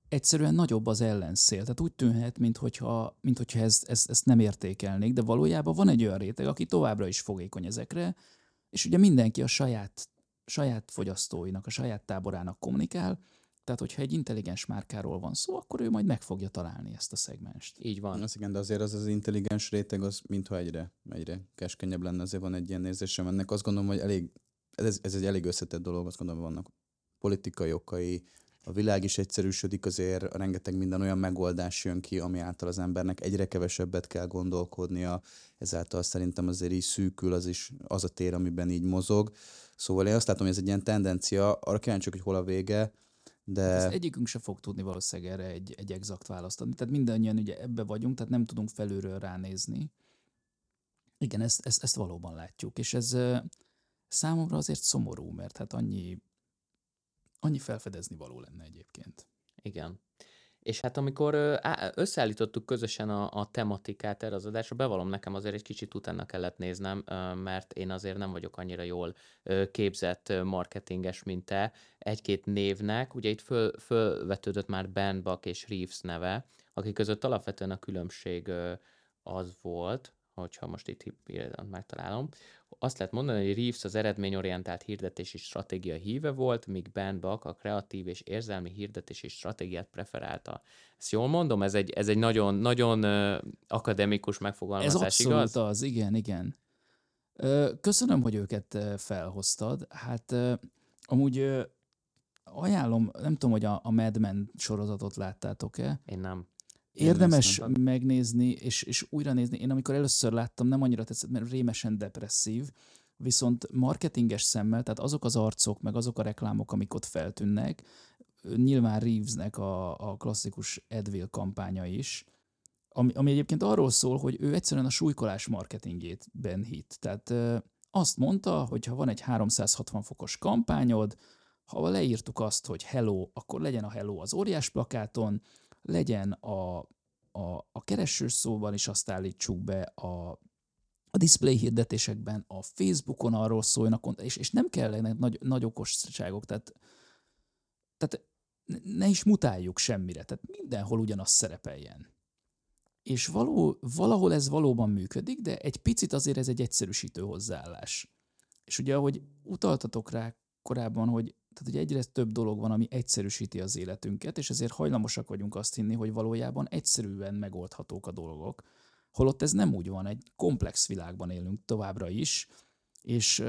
egyszerűen nagyobb az ellenszél. Tehát úgy tűnhet, mintha, mintha ezt, ezt, ezt nem értékelnék, de valójában van egy olyan réteg, aki továbbra is fogékony ezekre, és ugye mindenki a saját, saját fogyasztóinak, a saját táborának kommunikál, tehát, hogyha egy intelligens márkáról van szó, akkor ő majd meg fogja találni ezt a szegmenst. Így van. Az igen, de azért az az intelligens réteg, az mintha egyre, egyre keskenyebb lenne, azért van egy ilyen érzésem. Ennek azt gondolom, hogy elég, ez, ez egy elég összetett dolog, azt gondolom, vannak politikai okai, a világ is egyszerűsödik, azért rengeteg minden olyan megoldás jön ki, ami által az embernek egyre kevesebbet kell gondolkodnia, ezáltal szerintem azért így szűkül az is az a tér, amiben így mozog. Szóval én azt látom, hogy ez egy ilyen tendencia, arra kíváncsiak, hogy hol a vége, de... Ezt egyikünk se fog tudni valószínűleg erre egy, egy exakt választ adni. Tehát mindannyian ugye ebbe vagyunk, tehát nem tudunk felülről ránézni. Igen, ezt, ezt, ezt valóban látjuk, és ez számomra azért szomorú, mert hát annyi annyi felfedezni való lenne egyébként. Igen. És hát amikor összeállítottuk közösen a, a tematikát erre az adásra, bevallom nekem azért egy kicsit utána kellett néznem, mert én azért nem vagyok annyira jól képzett marketinges, mint te. Egy-két névnek, ugye itt föl, fölvetődött már Ben Buck és Reeves neve, akik között alapvetően a különbség az volt, hogyha most itt megtalálom. Azt lehet mondani, hogy Reeves az eredményorientált hirdetési stratégia híve volt, míg Ben Bak a kreatív és érzelmi hirdetési stratégiát preferálta. Ezt jól mondom? Ez egy, ez egy nagyon, nagyon akademikus megfogalmazás, Ez abszolút igaz? az, igen, igen. Köszönöm, hogy őket felhoztad. Hát amúgy ajánlom, nem tudom, hogy a, a Mad Men sorozatot láttátok-e. Én nem. Érdemes néztem. megnézni és, és újra nézni. Én amikor először láttam, nem annyira tetszett, mert rémesen depresszív, viszont marketinges szemmel, tehát azok az arcok, meg azok a reklámok, amik ott feltűnnek, nyilván Reevesnek a, a klasszikus Advil kampánya is, ami, ami egyébként arról szól, hogy ő egyszerűen a súlykolás marketingét ben hit. Tehát ö, azt mondta, hogy ha van egy 360 fokos kampányod, ha leírtuk azt, hogy hello, akkor legyen a hello az óriás plakáton, legyen a, a, a keresős szóban is azt állítsuk be a, a display hirdetésekben, a Facebookon arról szóljanak, és, és nem kellenek nagy, nagy okosságok, tehát, tehát ne is mutáljuk semmire, tehát mindenhol ugyanaz szerepeljen. És való, valahol ez valóban működik, de egy picit azért ez egy egyszerűsítő hozzáállás. És ugye, ahogy utaltatok rá korábban, hogy, tehát, hogy egyre több dolog van, ami egyszerűsíti az életünket, és ezért hajlamosak vagyunk azt hinni, hogy valójában egyszerűen megoldhatók a dolgok. Holott ez nem úgy van, egy komplex világban élünk továbbra is, és,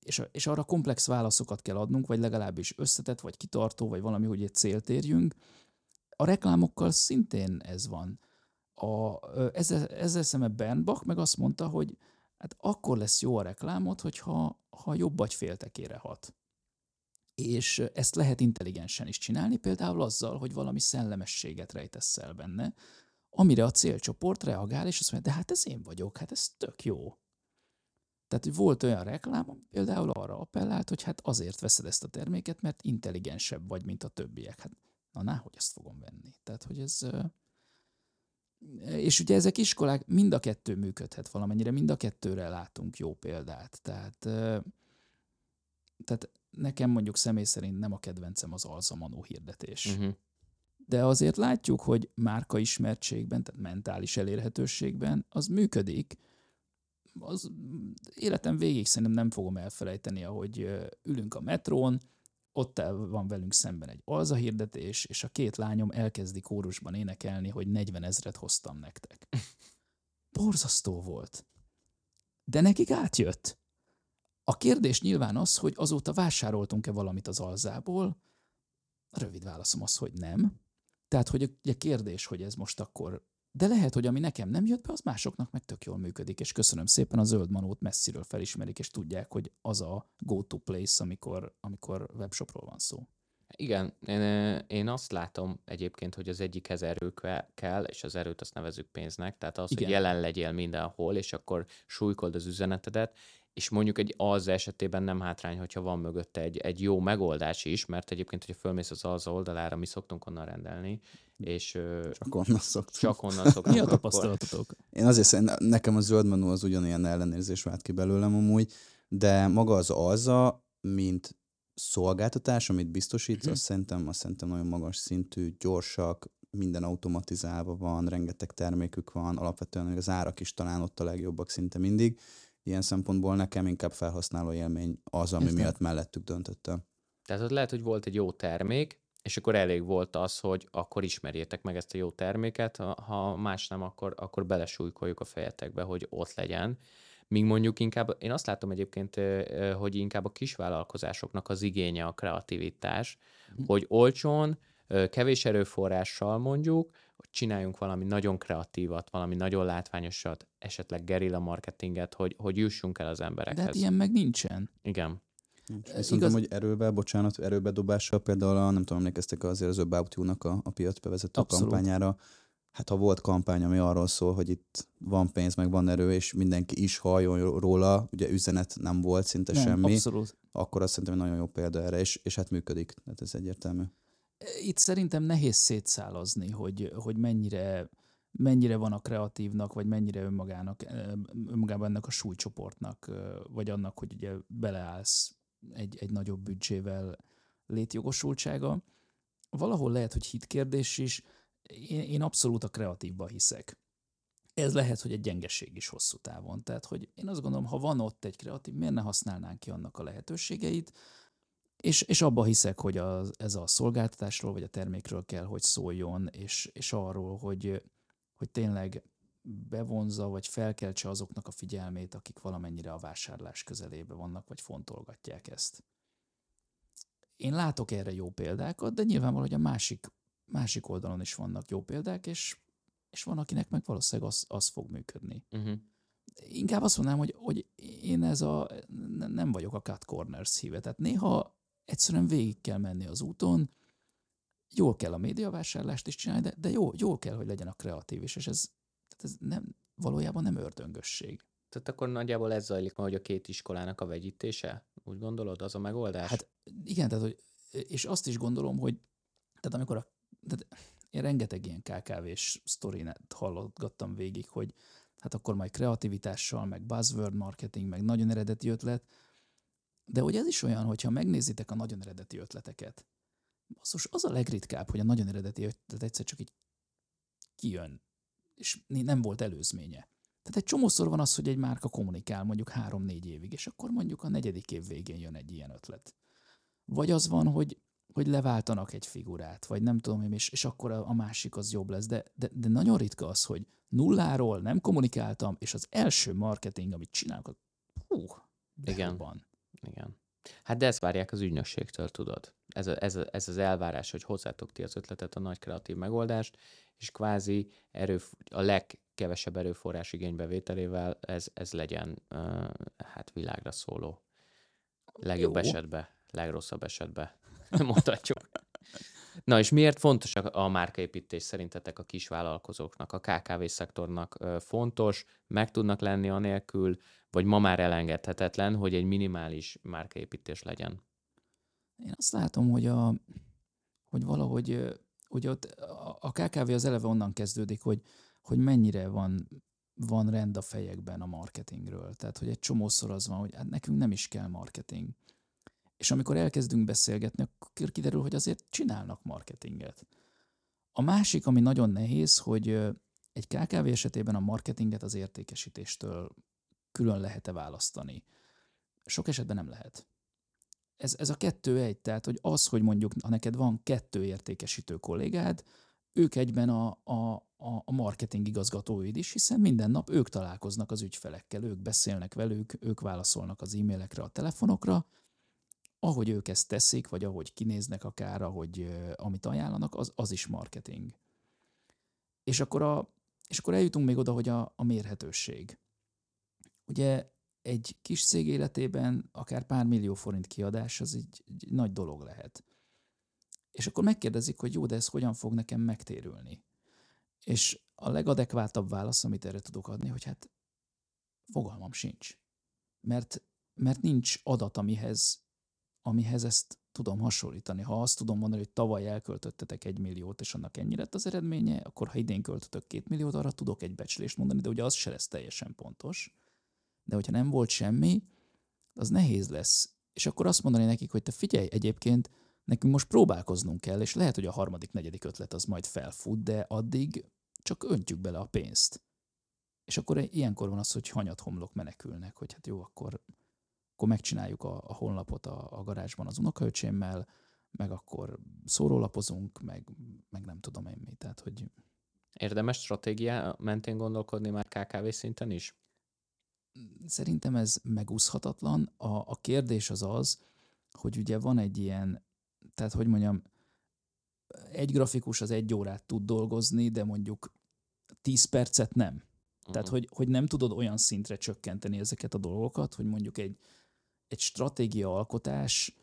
és, és arra komplex válaszokat kell adnunk, vagy legalábbis összetett, vagy kitartó, vagy valami, hogy egy célt érjünk. A reklámokkal szintén ez van. A, ezzel, ezzel szemben Bernbach meg azt mondta, hogy hát akkor lesz jó a reklámot, hogyha ha jobb vagy féltekére hat. És ezt lehet intelligensen is csinálni, például azzal, hogy valami szellemességet rejtesz el benne, amire a célcsoport reagál, és azt mondja, de hát ez én vagyok, hát ez tök jó. Tehát, volt olyan reklám, például arra appellált, hogy hát azért veszed ezt a terméket, mert intelligensebb vagy, mint a többiek. Hát, na, ná, hogy ezt fogom venni. Tehát, hogy ez... És ugye ezek iskolák, mind a kettő működhet valamennyire, mind a kettőre látunk jó példát. Tehát, tehát nekem mondjuk személy szerint nem a kedvencem az alzamanó hirdetés. Uh-huh. De azért látjuk, hogy márka ismertségben, tehát mentális elérhetőségben az működik. Az életem végig szerintem nem fogom elfelejteni, ahogy ülünk a metrón, ott van velünk szemben egy alza hirdetés, és a két lányom elkezdi kórusban énekelni, hogy 40 ezret hoztam nektek. Borzasztó volt. De nekik átjött. A kérdés nyilván az, hogy azóta vásároltunk-e valamit az alzából. A rövid válaszom az, hogy nem. Tehát, hogy ugye kérdés, hogy ez most akkor... De lehet, hogy ami nekem nem jött be, az másoknak meg tök jól működik, és köszönöm szépen, a zöld manót messziről felismerik, és tudják, hogy az a go-to place, amikor, amikor webshopról van szó. Igen, én, én azt látom egyébként, hogy az egyikhez erő ke- kell, és az erőt azt nevezük pénznek, tehát az, Igen. hogy jelen legyél mindenhol, és akkor súlykold az üzenetedet, és mondjuk egy az esetében nem hátrány, hogyha van mögötte egy, egy jó megoldás is, mert egyébként, hogyha fölmész az az oldalára, mi szoktunk onnan rendelni, és Csak onnan szoktam. csak onnan szoktunk. Mi a tapasztalatotok? Én azért szerintem, nekem a zöld menü az ugyanilyen ellenérzés vált ki belőlem amúgy, de maga az alza, mint szolgáltatás, amit biztosítsz, Mhm. azt szerintem, azt szerintem nagyon magas szintű, gyorsak, minden automatizálva van, rengeteg termékük van, alapvetően még az árak is talán ott a legjobbak szinte mindig. Ilyen szempontból nekem inkább felhasználó élmény az, ami Értem. miatt mellettük döntöttem. Tehát ott lehet, hogy volt egy jó termék, és akkor elég volt az, hogy akkor ismerjétek meg ezt a jó terméket, ha- más nem, akkor, akkor belesújkoljuk a fejetekbe, hogy ott legyen. Míg mondjuk inkább, én azt látom egyébként, hogy inkább a kisvállalkozásoknak az igénye a kreativitás, hogy olcsón, kevés erőforrással mondjuk, csináljunk valami nagyon kreatívat, valami nagyon látványosat, esetleg gerilla marketinget, hogy, hogy jussunk el az De emberekhez. hát ilyen meg nincsen. Igen. Nincs. Ez Viszont igaz- hogy erőbe, bocsánat, erőbe dobással például, a, nem tudom, emlékeztek azért az About You-nak a, a piacbevezető Abszolút. kampányára. Hát ha volt kampány, ami arról szól, hogy itt van pénz, meg van erő, és mindenki is halljon róla, ugye üzenet nem volt szinte Nem, semmi, abszolút. akkor azt szerintem egy nagyon jó példa erre, és, és hát működik, tehát ez egyértelmű. Itt szerintem nehéz szétszálazni, hogy, hogy mennyire, mennyire van a kreatívnak, vagy mennyire önmagának, önmagában ennek a súlycsoportnak, vagy annak, hogy ugye beleállsz egy, egy nagyobb büdzsével létjogosultsága. Valahol lehet, hogy hitkérdés is. Én, én abszolút a kreatívba hiszek. Ez lehet, hogy egy gyengeség is hosszú távon. Tehát, hogy én azt gondolom, ha van ott egy kreatív, miért ne használnánk ki annak a lehetőségeit, és, és abba hiszek, hogy az, ez a szolgáltatásról vagy a termékről kell, hogy szóljon, és, és arról, hogy, hogy tényleg bevonza, vagy felkeltse azoknak a figyelmét, akik valamennyire a vásárlás közelébe vannak, vagy fontolgatják ezt. Én látok erre jó példákat, de nyilvánvaló, hogy a másik, másik oldalon is vannak jó példák, és, és van, akinek meg valószínűleg az, az fog működni. Uh-huh. Inkább azt mondanám, hogy, hogy én ez a, nem vagyok a cut corners híve. Tehát néha egyszerűen végig kell menni az úton, jól kell a médiavásárlást is csinálni, de, de jó, jól kell, hogy legyen a kreatív is, és ez, tehát ez nem, valójában nem ördöngösség. Tehát akkor nagyjából ez zajlik ma, hogy a két iskolának a vegyítése? Úgy gondolod, az a megoldás? Hát igen, tehát, hogy, és azt is gondolom, hogy tehát amikor a, tehát én rengeteg ilyen KKV-s sztorinát hallgattam végig, hogy hát akkor majd kreativitással, meg buzzword marketing, meg nagyon eredeti ötlet, de hogy ez is olyan, hogyha megnézitek a nagyon eredeti ötleteket, basszus, az a legritkább, hogy a nagyon eredeti ötlet egyszer csak így kijön, és nem volt előzménye. Tehát egy csomószor van az, hogy egy márka kommunikál mondjuk három-négy évig, és akkor mondjuk a negyedik év végén jön egy ilyen ötlet. Vagy az van, hogy, hogy leváltanak egy figurát, vagy nem tudom én, és, és akkor a, a másik az jobb lesz, de, de, de nagyon ritka az, hogy nulláról nem kommunikáltam, és az első marketing, amit csinálok, hú, Igen. Van. Igen. Hát de ezt várják az ügynökségtől, tudod. Ez, a, ez, a, ez az elvárás, hogy hozzátok ti az ötletet, a nagy kreatív megoldást, és kvázi erő, a legkevesebb erőforrás igénybevételével ez, ez legyen uh, hát világra szóló. Legjobb Jó. esetben, legrosszabb esetben mondhatjuk. Na és miért fontos a márkaépítés szerintetek a kisvállalkozóknak, a KKV szektornak fontos, meg tudnak lenni anélkül, vagy ma már elengedhetetlen, hogy egy minimális márkaépítés legyen? Én azt látom, hogy, a, hogy valahogy hogy ott a KKV az eleve onnan kezdődik, hogy, hogy mennyire van, van rend a fejekben a marketingről. Tehát, hogy egy csomószor az van, hogy hát nekünk nem is kell marketing. És amikor elkezdünk beszélgetni, akkor kiderül, hogy azért csinálnak marketinget. A másik, ami nagyon nehéz, hogy egy KKV esetében a marketinget az értékesítéstől külön lehet-e választani. Sok esetben nem lehet. Ez, ez a kettő egy, tehát hogy az, hogy mondjuk, ha neked van kettő értékesítő kollégád, ők egyben a, a, a marketing igazgatóid is, hiszen minden nap ők találkoznak az ügyfelekkel, ők beszélnek velük, ők válaszolnak az e-mailekre, a telefonokra, ahogy ők ezt teszik, vagy ahogy kinéznek akár, ahogy amit ajánlanak, az, az is marketing. És akkor, a, és akkor eljutunk még oda, hogy a, a mérhetőség. Ugye egy kis cég életében akár pár millió forint kiadás, az egy, egy nagy dolog lehet. És akkor megkérdezik, hogy jó, de ez hogyan fog nekem megtérülni? És a legadekvátabb válasz, amit erre tudok adni, hogy hát fogalmam sincs. Mert, mert nincs adat, amihez amihez ezt tudom hasonlítani. Ha azt tudom mondani, hogy tavaly elköltöttetek egy milliót, és annak ennyi lett az eredménye, akkor ha idén költötök két milliót, arra tudok egy becslést mondani, de ugye az se lesz teljesen pontos. De hogyha nem volt semmi, az nehéz lesz. És akkor azt mondani nekik, hogy te figyelj, egyébként nekünk most próbálkoznunk kell, és lehet, hogy a harmadik, negyedik ötlet az majd felfut, de addig csak öntjük bele a pénzt. És akkor ilyenkor van az, hogy hanyat homlok menekülnek, hogy hát jó, akkor akkor megcsináljuk a, a honlapot a, a garázsban az unokaöcsémmel, meg akkor szórólapozunk, meg, meg nem tudom én mi. Tehát, hogy... Érdemes stratégia mentén gondolkodni már KKV szinten is? Szerintem ez megúszhatatlan. A, a kérdés az az, hogy ugye van egy ilyen, tehát hogy mondjam, egy grafikus az egy órát tud dolgozni, de mondjuk 10 percet nem. Uh-huh. Tehát, hogy, hogy nem tudod olyan szintre csökkenteni ezeket a dolgokat, hogy mondjuk egy egy stratégia alkotás,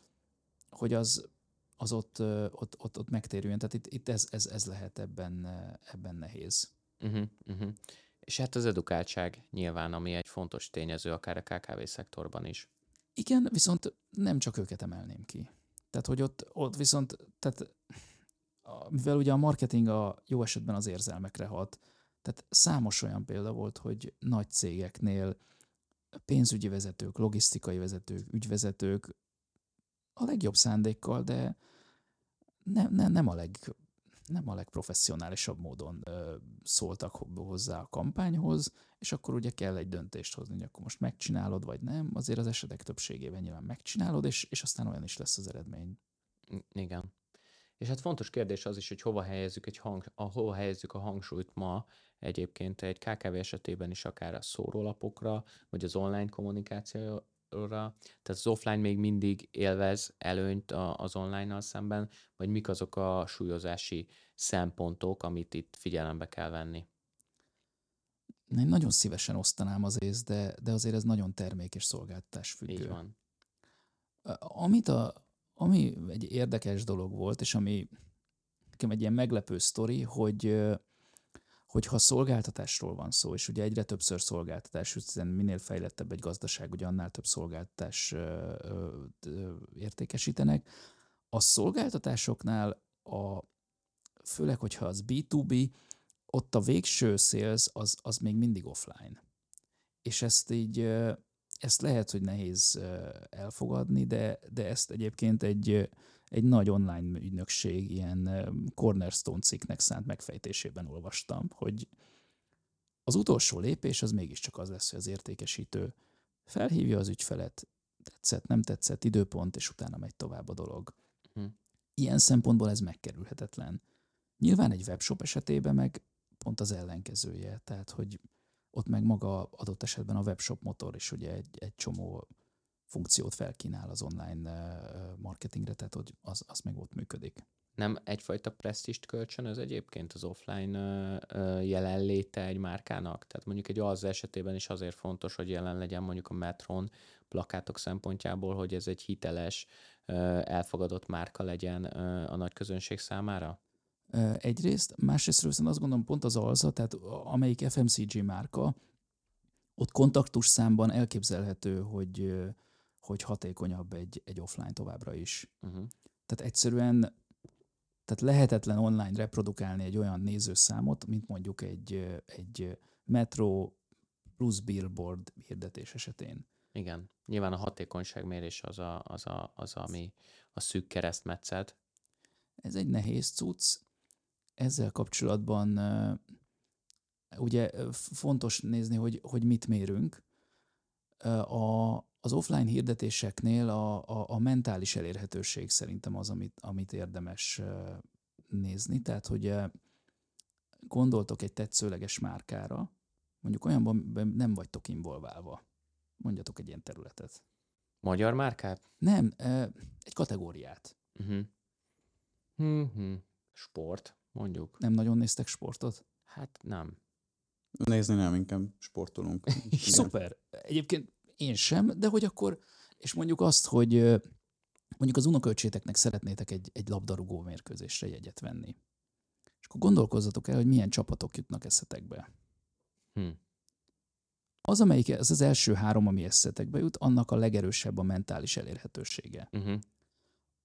hogy az, az ott, ott, ott, ott megtérüljön. Tehát itt, itt ez, ez, ez lehet ebben, ebben nehéz. Uh-huh, uh-huh. És hát az edukáltság nyilván, ami egy fontos tényező, akár a KKV szektorban is. Igen, viszont nem csak őket emelném ki. Tehát, hogy ott, ott viszont, tehát mivel ugye a marketing a jó esetben az érzelmekre hat, tehát számos olyan példa volt, hogy nagy cégeknél pénzügyi vezetők, logisztikai vezetők, ügyvezetők a legjobb szándékkal, de nem, nem, nem a leg nem a legprofessionálisabb módon ö, szóltak hozzá a kampányhoz, és akkor ugye kell egy döntést hozni, hogy akkor most megcsinálod, vagy nem. Azért az esetek többségében nyilván megcsinálod, és, és aztán olyan is lesz az eredmény. Igen. És hát fontos kérdés az is, hogy hova helyezzük, egy hang, a, hova helyezzük a hangsúlyt ma egyébként egy KKV esetében is akár a szórólapokra, vagy az online kommunikációra, tehát az offline még mindig élvez előnyt az online-nal szemben, vagy mik azok a súlyozási szempontok, amit itt figyelembe kell venni? Én nagyon szívesen osztanám az ész, de, de azért ez nagyon termék és szolgáltatás függő. Így van. Amit a, ami egy érdekes dolog volt, és ami nekem egy ilyen meglepő sztori, hogy hogyha szolgáltatásról van szó, és ugye egyre többször szolgáltatás, hiszen minél fejlettebb egy gazdaság, ugye annál több szolgáltatás értékesítenek, a szolgáltatásoknál a, főleg, hogyha az B2B, ott a végső sales az, az még mindig offline. És ezt így ezt lehet, hogy nehéz elfogadni, de, de ezt egyébként egy, egy nagy online ügynökség ilyen cornerstone cikknek szánt megfejtésében olvastam, hogy az utolsó lépés az mégiscsak az lesz, hogy az értékesítő felhívja az ügyfelet, tetszett, nem tetszett, időpont, és utána megy tovább a dolog. Hm. Ilyen szempontból ez megkerülhetetlen. Nyilván egy webshop esetében meg pont az ellenkezője, tehát hogy ott meg maga adott esetben a webshop motor is ugye egy, egy csomó funkciót felkínál az online marketingre, tehát hogy az, az meg ott működik. Nem egyfajta presztist kölcsönöz egyébként az offline jelenléte egy márkának? Tehát mondjuk egy az esetében is azért fontos, hogy jelen legyen mondjuk a Metron plakátok szempontjából, hogy ez egy hiteles, elfogadott márka legyen a nagy közönség számára? Egyrészt, másrészt viszont azt gondolom pont az alza, tehát amelyik FMCG márka, ott kontaktus számban elképzelhető, hogy, hogy hatékonyabb egy, egy offline továbbra is. Uh-huh. Tehát egyszerűen tehát lehetetlen online reprodukálni egy olyan nézőszámot, mint mondjuk egy, egy metro plusz billboard hirdetés esetén. Igen. Nyilván a hatékonyságmérés az, a, az, a, az ami a szűk keresztmetszet. Ez egy nehéz cucc ezzel kapcsolatban ugye fontos nézni, hogy, hogy mit mérünk. A, az offline hirdetéseknél a, a, a mentális elérhetőség szerintem az, amit, amit érdemes nézni. Tehát, hogy gondoltok egy tetszőleges márkára, mondjuk olyanban nem vagytok involválva. Mondjatok egy ilyen területet. Magyar márkát? Nem, egy kategóriát. Uh-huh. Uh-huh. Sport mondjuk. Nem nagyon néztek sportot? Hát nem. Nézni nem, inkább sportolunk. Szuper. Egyébként én sem, de hogy akkor, és mondjuk azt, hogy mondjuk az unokaöcséteknek szeretnétek egy, egy labdarúgó mérkőzésre jegyet venni. És akkor gondolkozzatok el, hogy milyen csapatok jutnak eszetekbe. Hm. Az, amelyik, ez az első három, ami eszetekbe jut, annak a legerősebb a mentális elérhetősége. Uh-huh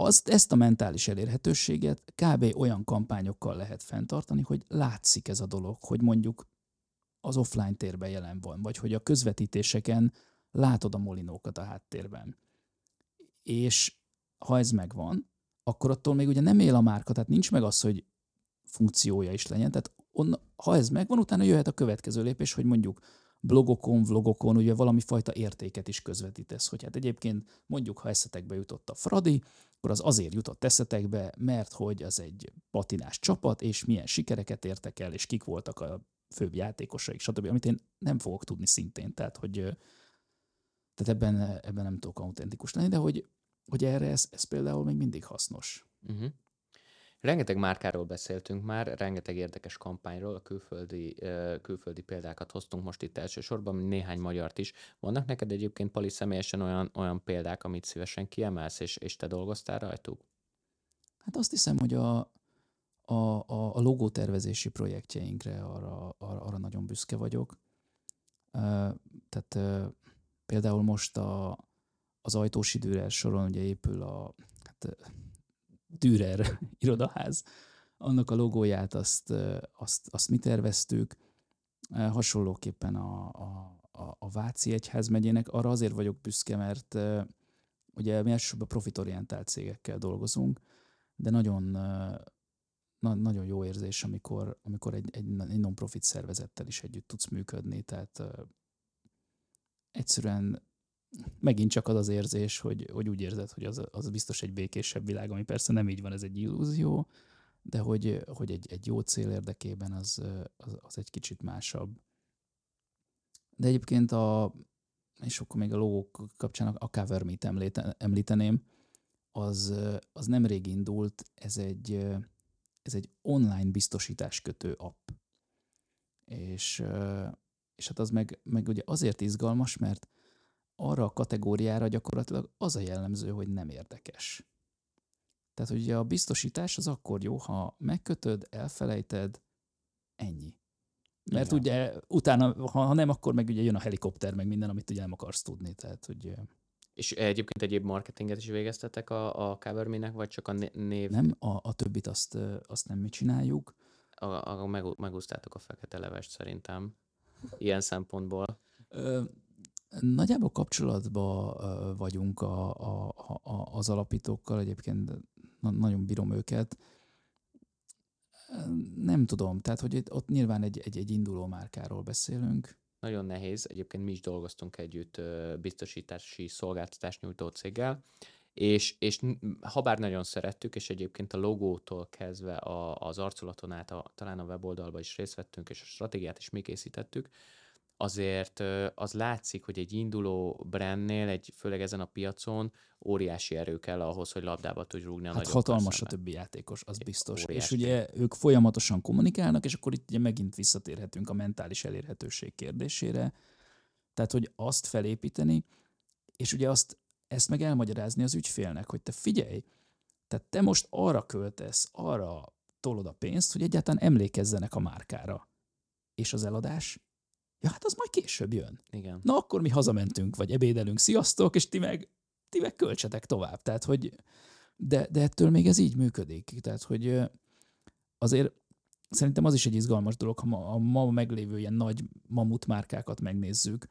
azt, ezt a mentális elérhetőséget kb. olyan kampányokkal lehet fenntartani, hogy látszik ez a dolog, hogy mondjuk az offline térben jelen van, vagy hogy a közvetítéseken látod a molinókat a háttérben. És ha ez megvan, akkor attól még ugye nem él a márka, tehát nincs meg az, hogy funkciója is legyen. Tehát on, ha ez megvan, utána jöhet a következő lépés, hogy mondjuk blogokon, vlogokon ugye valami fajta értéket is közvetítesz, hogy hát egyébként mondjuk, ha eszetekbe jutott a Fradi, akkor az azért jutott eszetekbe, mert hogy az egy patinás csapat, és milyen sikereket értek el, és kik voltak a főbb játékosaik, stb., amit én nem fogok tudni szintén, tehát hogy tehát ebben, ebben nem tudok autentikus lenni, de hogy, hogy erre ez, ez például még mindig hasznos. Uh-huh. Rengeteg márkáról beszéltünk már, rengeteg érdekes kampányról, a külföldi, külföldi példákat hoztunk most itt elsősorban, néhány magyart is. Vannak neked egyébként, Pali, személyesen olyan, olyan példák, amit szívesen kiemelsz, és, és te dolgoztál rajtuk? Hát azt hiszem, hogy a, a, a, a logótervezési projektjeinkre arra, arra, arra nagyon büszke vagyok. Tehát például most a, az ajtósi Dürer soron ugye épül a, hát Dürer irodaház, annak a logóját azt, azt, azt mi terveztük, hasonlóképpen a, a, a, a Váci Egyházmegyének. Arra azért vagyok büszke, mert ugye mi elsősorban profitorientált cégekkel dolgozunk, de nagyon, na, nagyon jó érzés, amikor, amikor egy, egy, egy non-profit szervezettel is együtt tudsz működni, tehát egyszerűen megint csak az az érzés, hogy, hogy úgy érzed, hogy az, az biztos egy békésebb világ, ami persze nem így van, ez egy illúzió, de hogy, hogy egy, egy jó cél érdekében az, az, az egy kicsit másabb. De egyébként a, és akkor még a logók kapcsán a Cover Meet említeném, az, az nemrég indult, ez egy, ez egy online biztosítás kötő app. És, és hát az meg, meg ugye azért izgalmas, mert arra a kategóriára gyakorlatilag az a jellemző, hogy nem érdekes. Tehát ugye a biztosítás az akkor jó, ha megkötöd, elfelejted, ennyi. Mert Igen. ugye utána, ha, ha nem, akkor meg ugye jön a helikopter, meg minden, amit ugye nem akarsz tudni. Tehát, hogy... És egyébként egyéb marketinget is végeztetek a, a Coverme-nek, vagy csak a név? Nem, a, a többit azt, azt nem mi csináljuk. A, a, meg, megúztátok a fekete levest szerintem, ilyen szempontból. Ö, nagyjából kapcsolatban vagyunk a, a, a, az alapítókkal, egyébként nagyon bírom őket. Nem tudom, tehát hogy ott nyilván egy, egy, egy induló márkáról beszélünk. Nagyon nehéz, egyébként mi is dolgoztunk együtt biztosítási szolgáltatást nyújtó céggel, és, és ha bár nagyon szerettük, és egyébként a logótól kezdve a, az arculaton át, a, talán a weboldalba is részt vettünk, és a stratégiát is mi készítettük, azért az látszik, hogy egy induló brandnél, egy, főleg ezen a piacon óriási erő kell ahhoz, hogy labdába tudj rúgni a hát hatalmas a többi játékos, az biztos. Óriási. És ugye ők folyamatosan kommunikálnak, és akkor itt ugye megint visszatérhetünk a mentális elérhetőség kérdésére. Tehát, hogy azt felépíteni, és ugye azt, ezt meg elmagyarázni az ügyfélnek, hogy te figyelj, tehát te most arra költesz, arra tolod a pénzt, hogy egyáltalán emlékezzenek a márkára. És az eladás Ja, hát az majd később jön. Igen. Na akkor mi hazamentünk, vagy ebédelünk, sziasztok, és ti meg, ti meg költsetek tovább. Tehát, hogy de, de ettől még ez így működik. Tehát, hogy azért szerintem az is egy izgalmas dolog, ha ma, a ma meglévő ilyen nagy mamut márkákat megnézzük,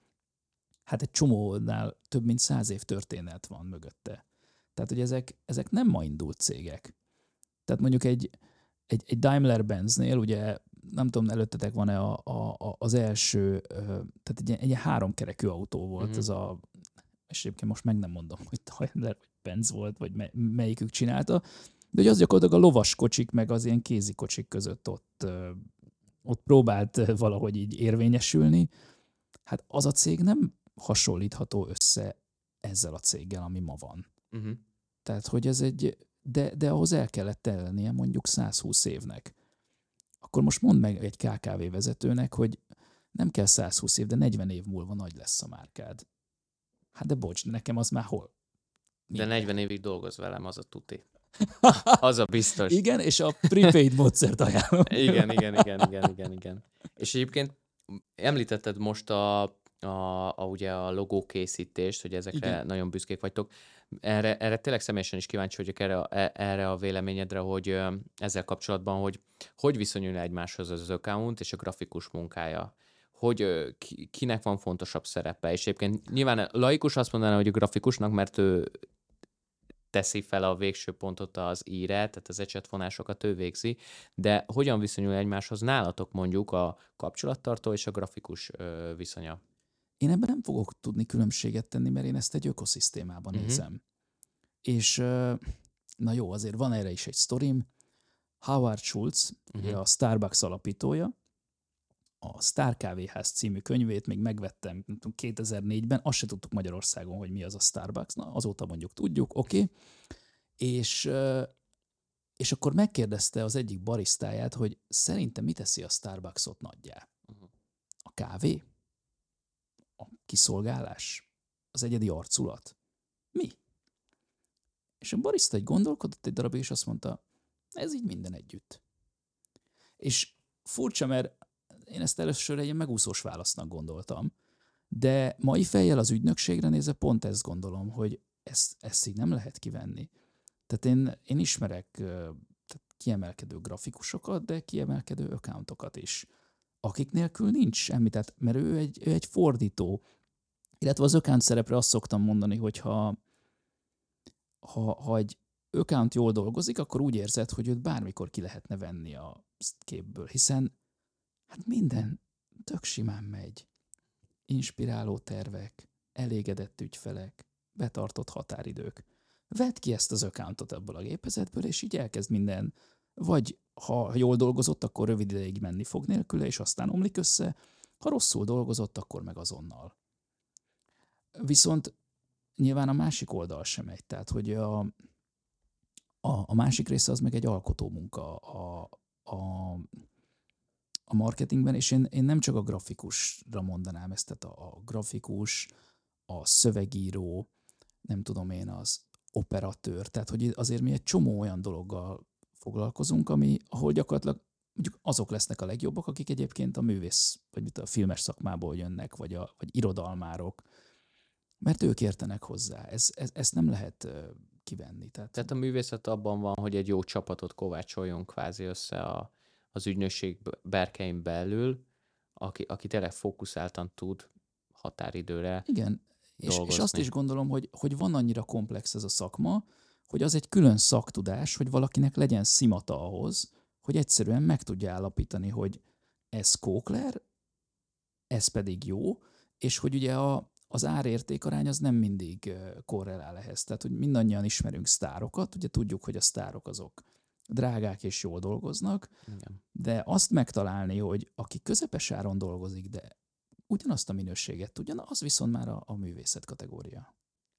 hát egy csomónál több mint száz év történet van mögötte. Tehát, hogy ezek, ezek nem ma indult cégek. Tehát mondjuk egy, egy, egy Daimler-Benznél ugye nem tudom, előttetek van-e a, a, az első, tehát egy, egy háromkerekű autó volt, mm-hmm. ez a, és egyébként most meg nem mondom, hogy Daimler vagy Benz volt, vagy melyikük csinálta, de hogy az gyakorlatilag a lovas kocsik, meg az ilyen kézi kocsik között ott, ott próbált valahogy így érvényesülni. Hát az a cég nem hasonlítható össze ezzel a céggel, ami ma van. Uh-huh. Tehát, hogy ez egy, de, de ahhoz el kellett tennie mondjuk 120 évnek akkor most mondd meg egy KKV vezetőnek, hogy nem kell 120 év, de 40 év múlva nagy lesz a márkád. Hát de bocs, nekem az már hol? Mi? De 40 évig dolgoz velem, az a tuti. Az a biztos. igen, és a prepaid módszert ajánlom. igen, igen, igen, igen, igen, igen. És egyébként említetted most a, a, a ugye a logókészítést, hogy ezekre igen. nagyon büszkék vagytok erre, erre tényleg személyesen is kíváncsi vagyok erre, e, erre a véleményedre, hogy ezzel kapcsolatban, hogy hogy viszonyul egymáshoz az account és a grafikus munkája hogy kinek van fontosabb szerepe. És egyébként nyilván laikus azt mondaná, hogy a grafikusnak, mert ő teszi fel a végső pontot az íre, tehát az ecsetvonásokat ő végzi, de hogyan viszonyul egymáshoz nálatok mondjuk a kapcsolattartó és a grafikus viszonya? Én ebben nem fogok tudni különbséget tenni, mert én ezt egy ökoszisztémában uh-huh. nézem. És na jó, azért van erre is egy sztorim. Howard Schultz, uh-huh. a Starbucks alapítója, a Star Kávéház című könyvét még megvettem 2004-ben, azt se tudtuk Magyarországon, hogy mi az a Starbucks, na azóta mondjuk tudjuk, oké. Okay. És, és akkor megkérdezte az egyik barisztáját, hogy szerintem mi teszi a Starbucksot nagyjá? Uh-huh. A kávé? Kiszolgálás, az egyedi arculat. Mi? És a barista egy gondolkodott egy darabig, és azt mondta, ez így minden együtt. És furcsa, mert én ezt először egy megúszós válasznak gondoltam, de mai fejjel az ügynökségre nézve pont ezt gondolom, hogy ezt, ezt így nem lehet kivenni. Tehát én, én ismerek tehát kiemelkedő grafikusokat, de kiemelkedő accountokat is akik nélkül nincs semmi, tehát, mert ő egy, ő egy fordító. Illetve az ökánt szerepre azt szoktam mondani, hogy ha, ha, ha egy account jól dolgozik, akkor úgy érzed, hogy őt bármikor ki lehetne venni a képből, hiszen hát minden tök simán megy. Inspiráló tervek, elégedett ügyfelek, betartott határidők. Vedd ki ezt az accountot ebből a gépezetből, és így elkezd minden, vagy ha jól dolgozott, akkor rövid ideig menni fog nélküle, és aztán omlik össze, ha rosszul dolgozott, akkor meg azonnal. Viszont nyilván a másik oldal sem megy, tehát hogy a, a, a másik része az meg egy alkotó munka a, a, a marketingben, és én, én nem csak a grafikusra mondanám ezt, tehát a, a grafikus, a szövegíró, nem tudom én, az operatőr, tehát hogy azért mi egy csomó olyan dologgal foglalkozunk, ami, ahol gyakorlatilag mondjuk azok lesznek a legjobbak, akik egyébként a művész, vagy mit a filmes szakmából jönnek, vagy, a, vagy irodalmárok, mert ők értenek hozzá. Ez, ez, ezt nem lehet kivenni. Tehát... Tehát a művészet abban van, hogy egy jó csapatot kovácsoljon kvázi össze a, az ügynökség berkein belül, aki, aki tényleg fókuszáltan tud határidőre Igen, és, és azt is gondolom, hogy, hogy van annyira komplex ez a szakma, hogy az egy külön szaktudás, hogy valakinek legyen szimata ahhoz, hogy egyszerűen meg tudja állapítani, hogy ez kókler, ez pedig jó, és hogy ugye a, az árértékarány az nem mindig korrelál ehhez. Tehát, hogy mindannyian ismerünk sztárokat, ugye tudjuk, hogy a sztárok azok drágák és jól dolgoznak, Igen. de azt megtalálni, hogy aki közepes áron dolgozik, de ugyanazt a minőséget tudja, az viszont már a, a művészet kategória.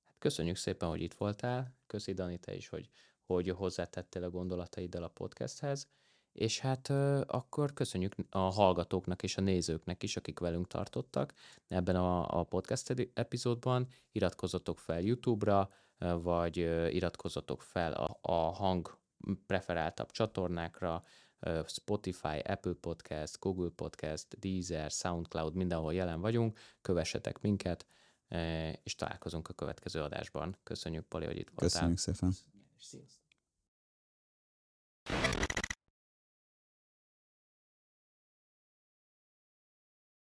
Hát köszönjük szépen, hogy itt voltál. Köszi Dani, te is, hogy, hogy hozzátettél a gondolataiddal a podcasthez. És hát akkor köszönjük a hallgatóknak és a nézőknek is, akik velünk tartottak ebben a, a podcast epizódban. Iratkozzatok fel YouTube-ra, vagy iratkozzatok fel a, a hang preferáltabb csatornákra, Spotify, Apple Podcast, Google Podcast, Deezer, SoundCloud, mindenhol jelen vagyunk, kövessetek minket, és találkozunk a következő adásban. Köszönjük, Pali, hogy itt voltál. Köszönjük szépen. Sziasztok.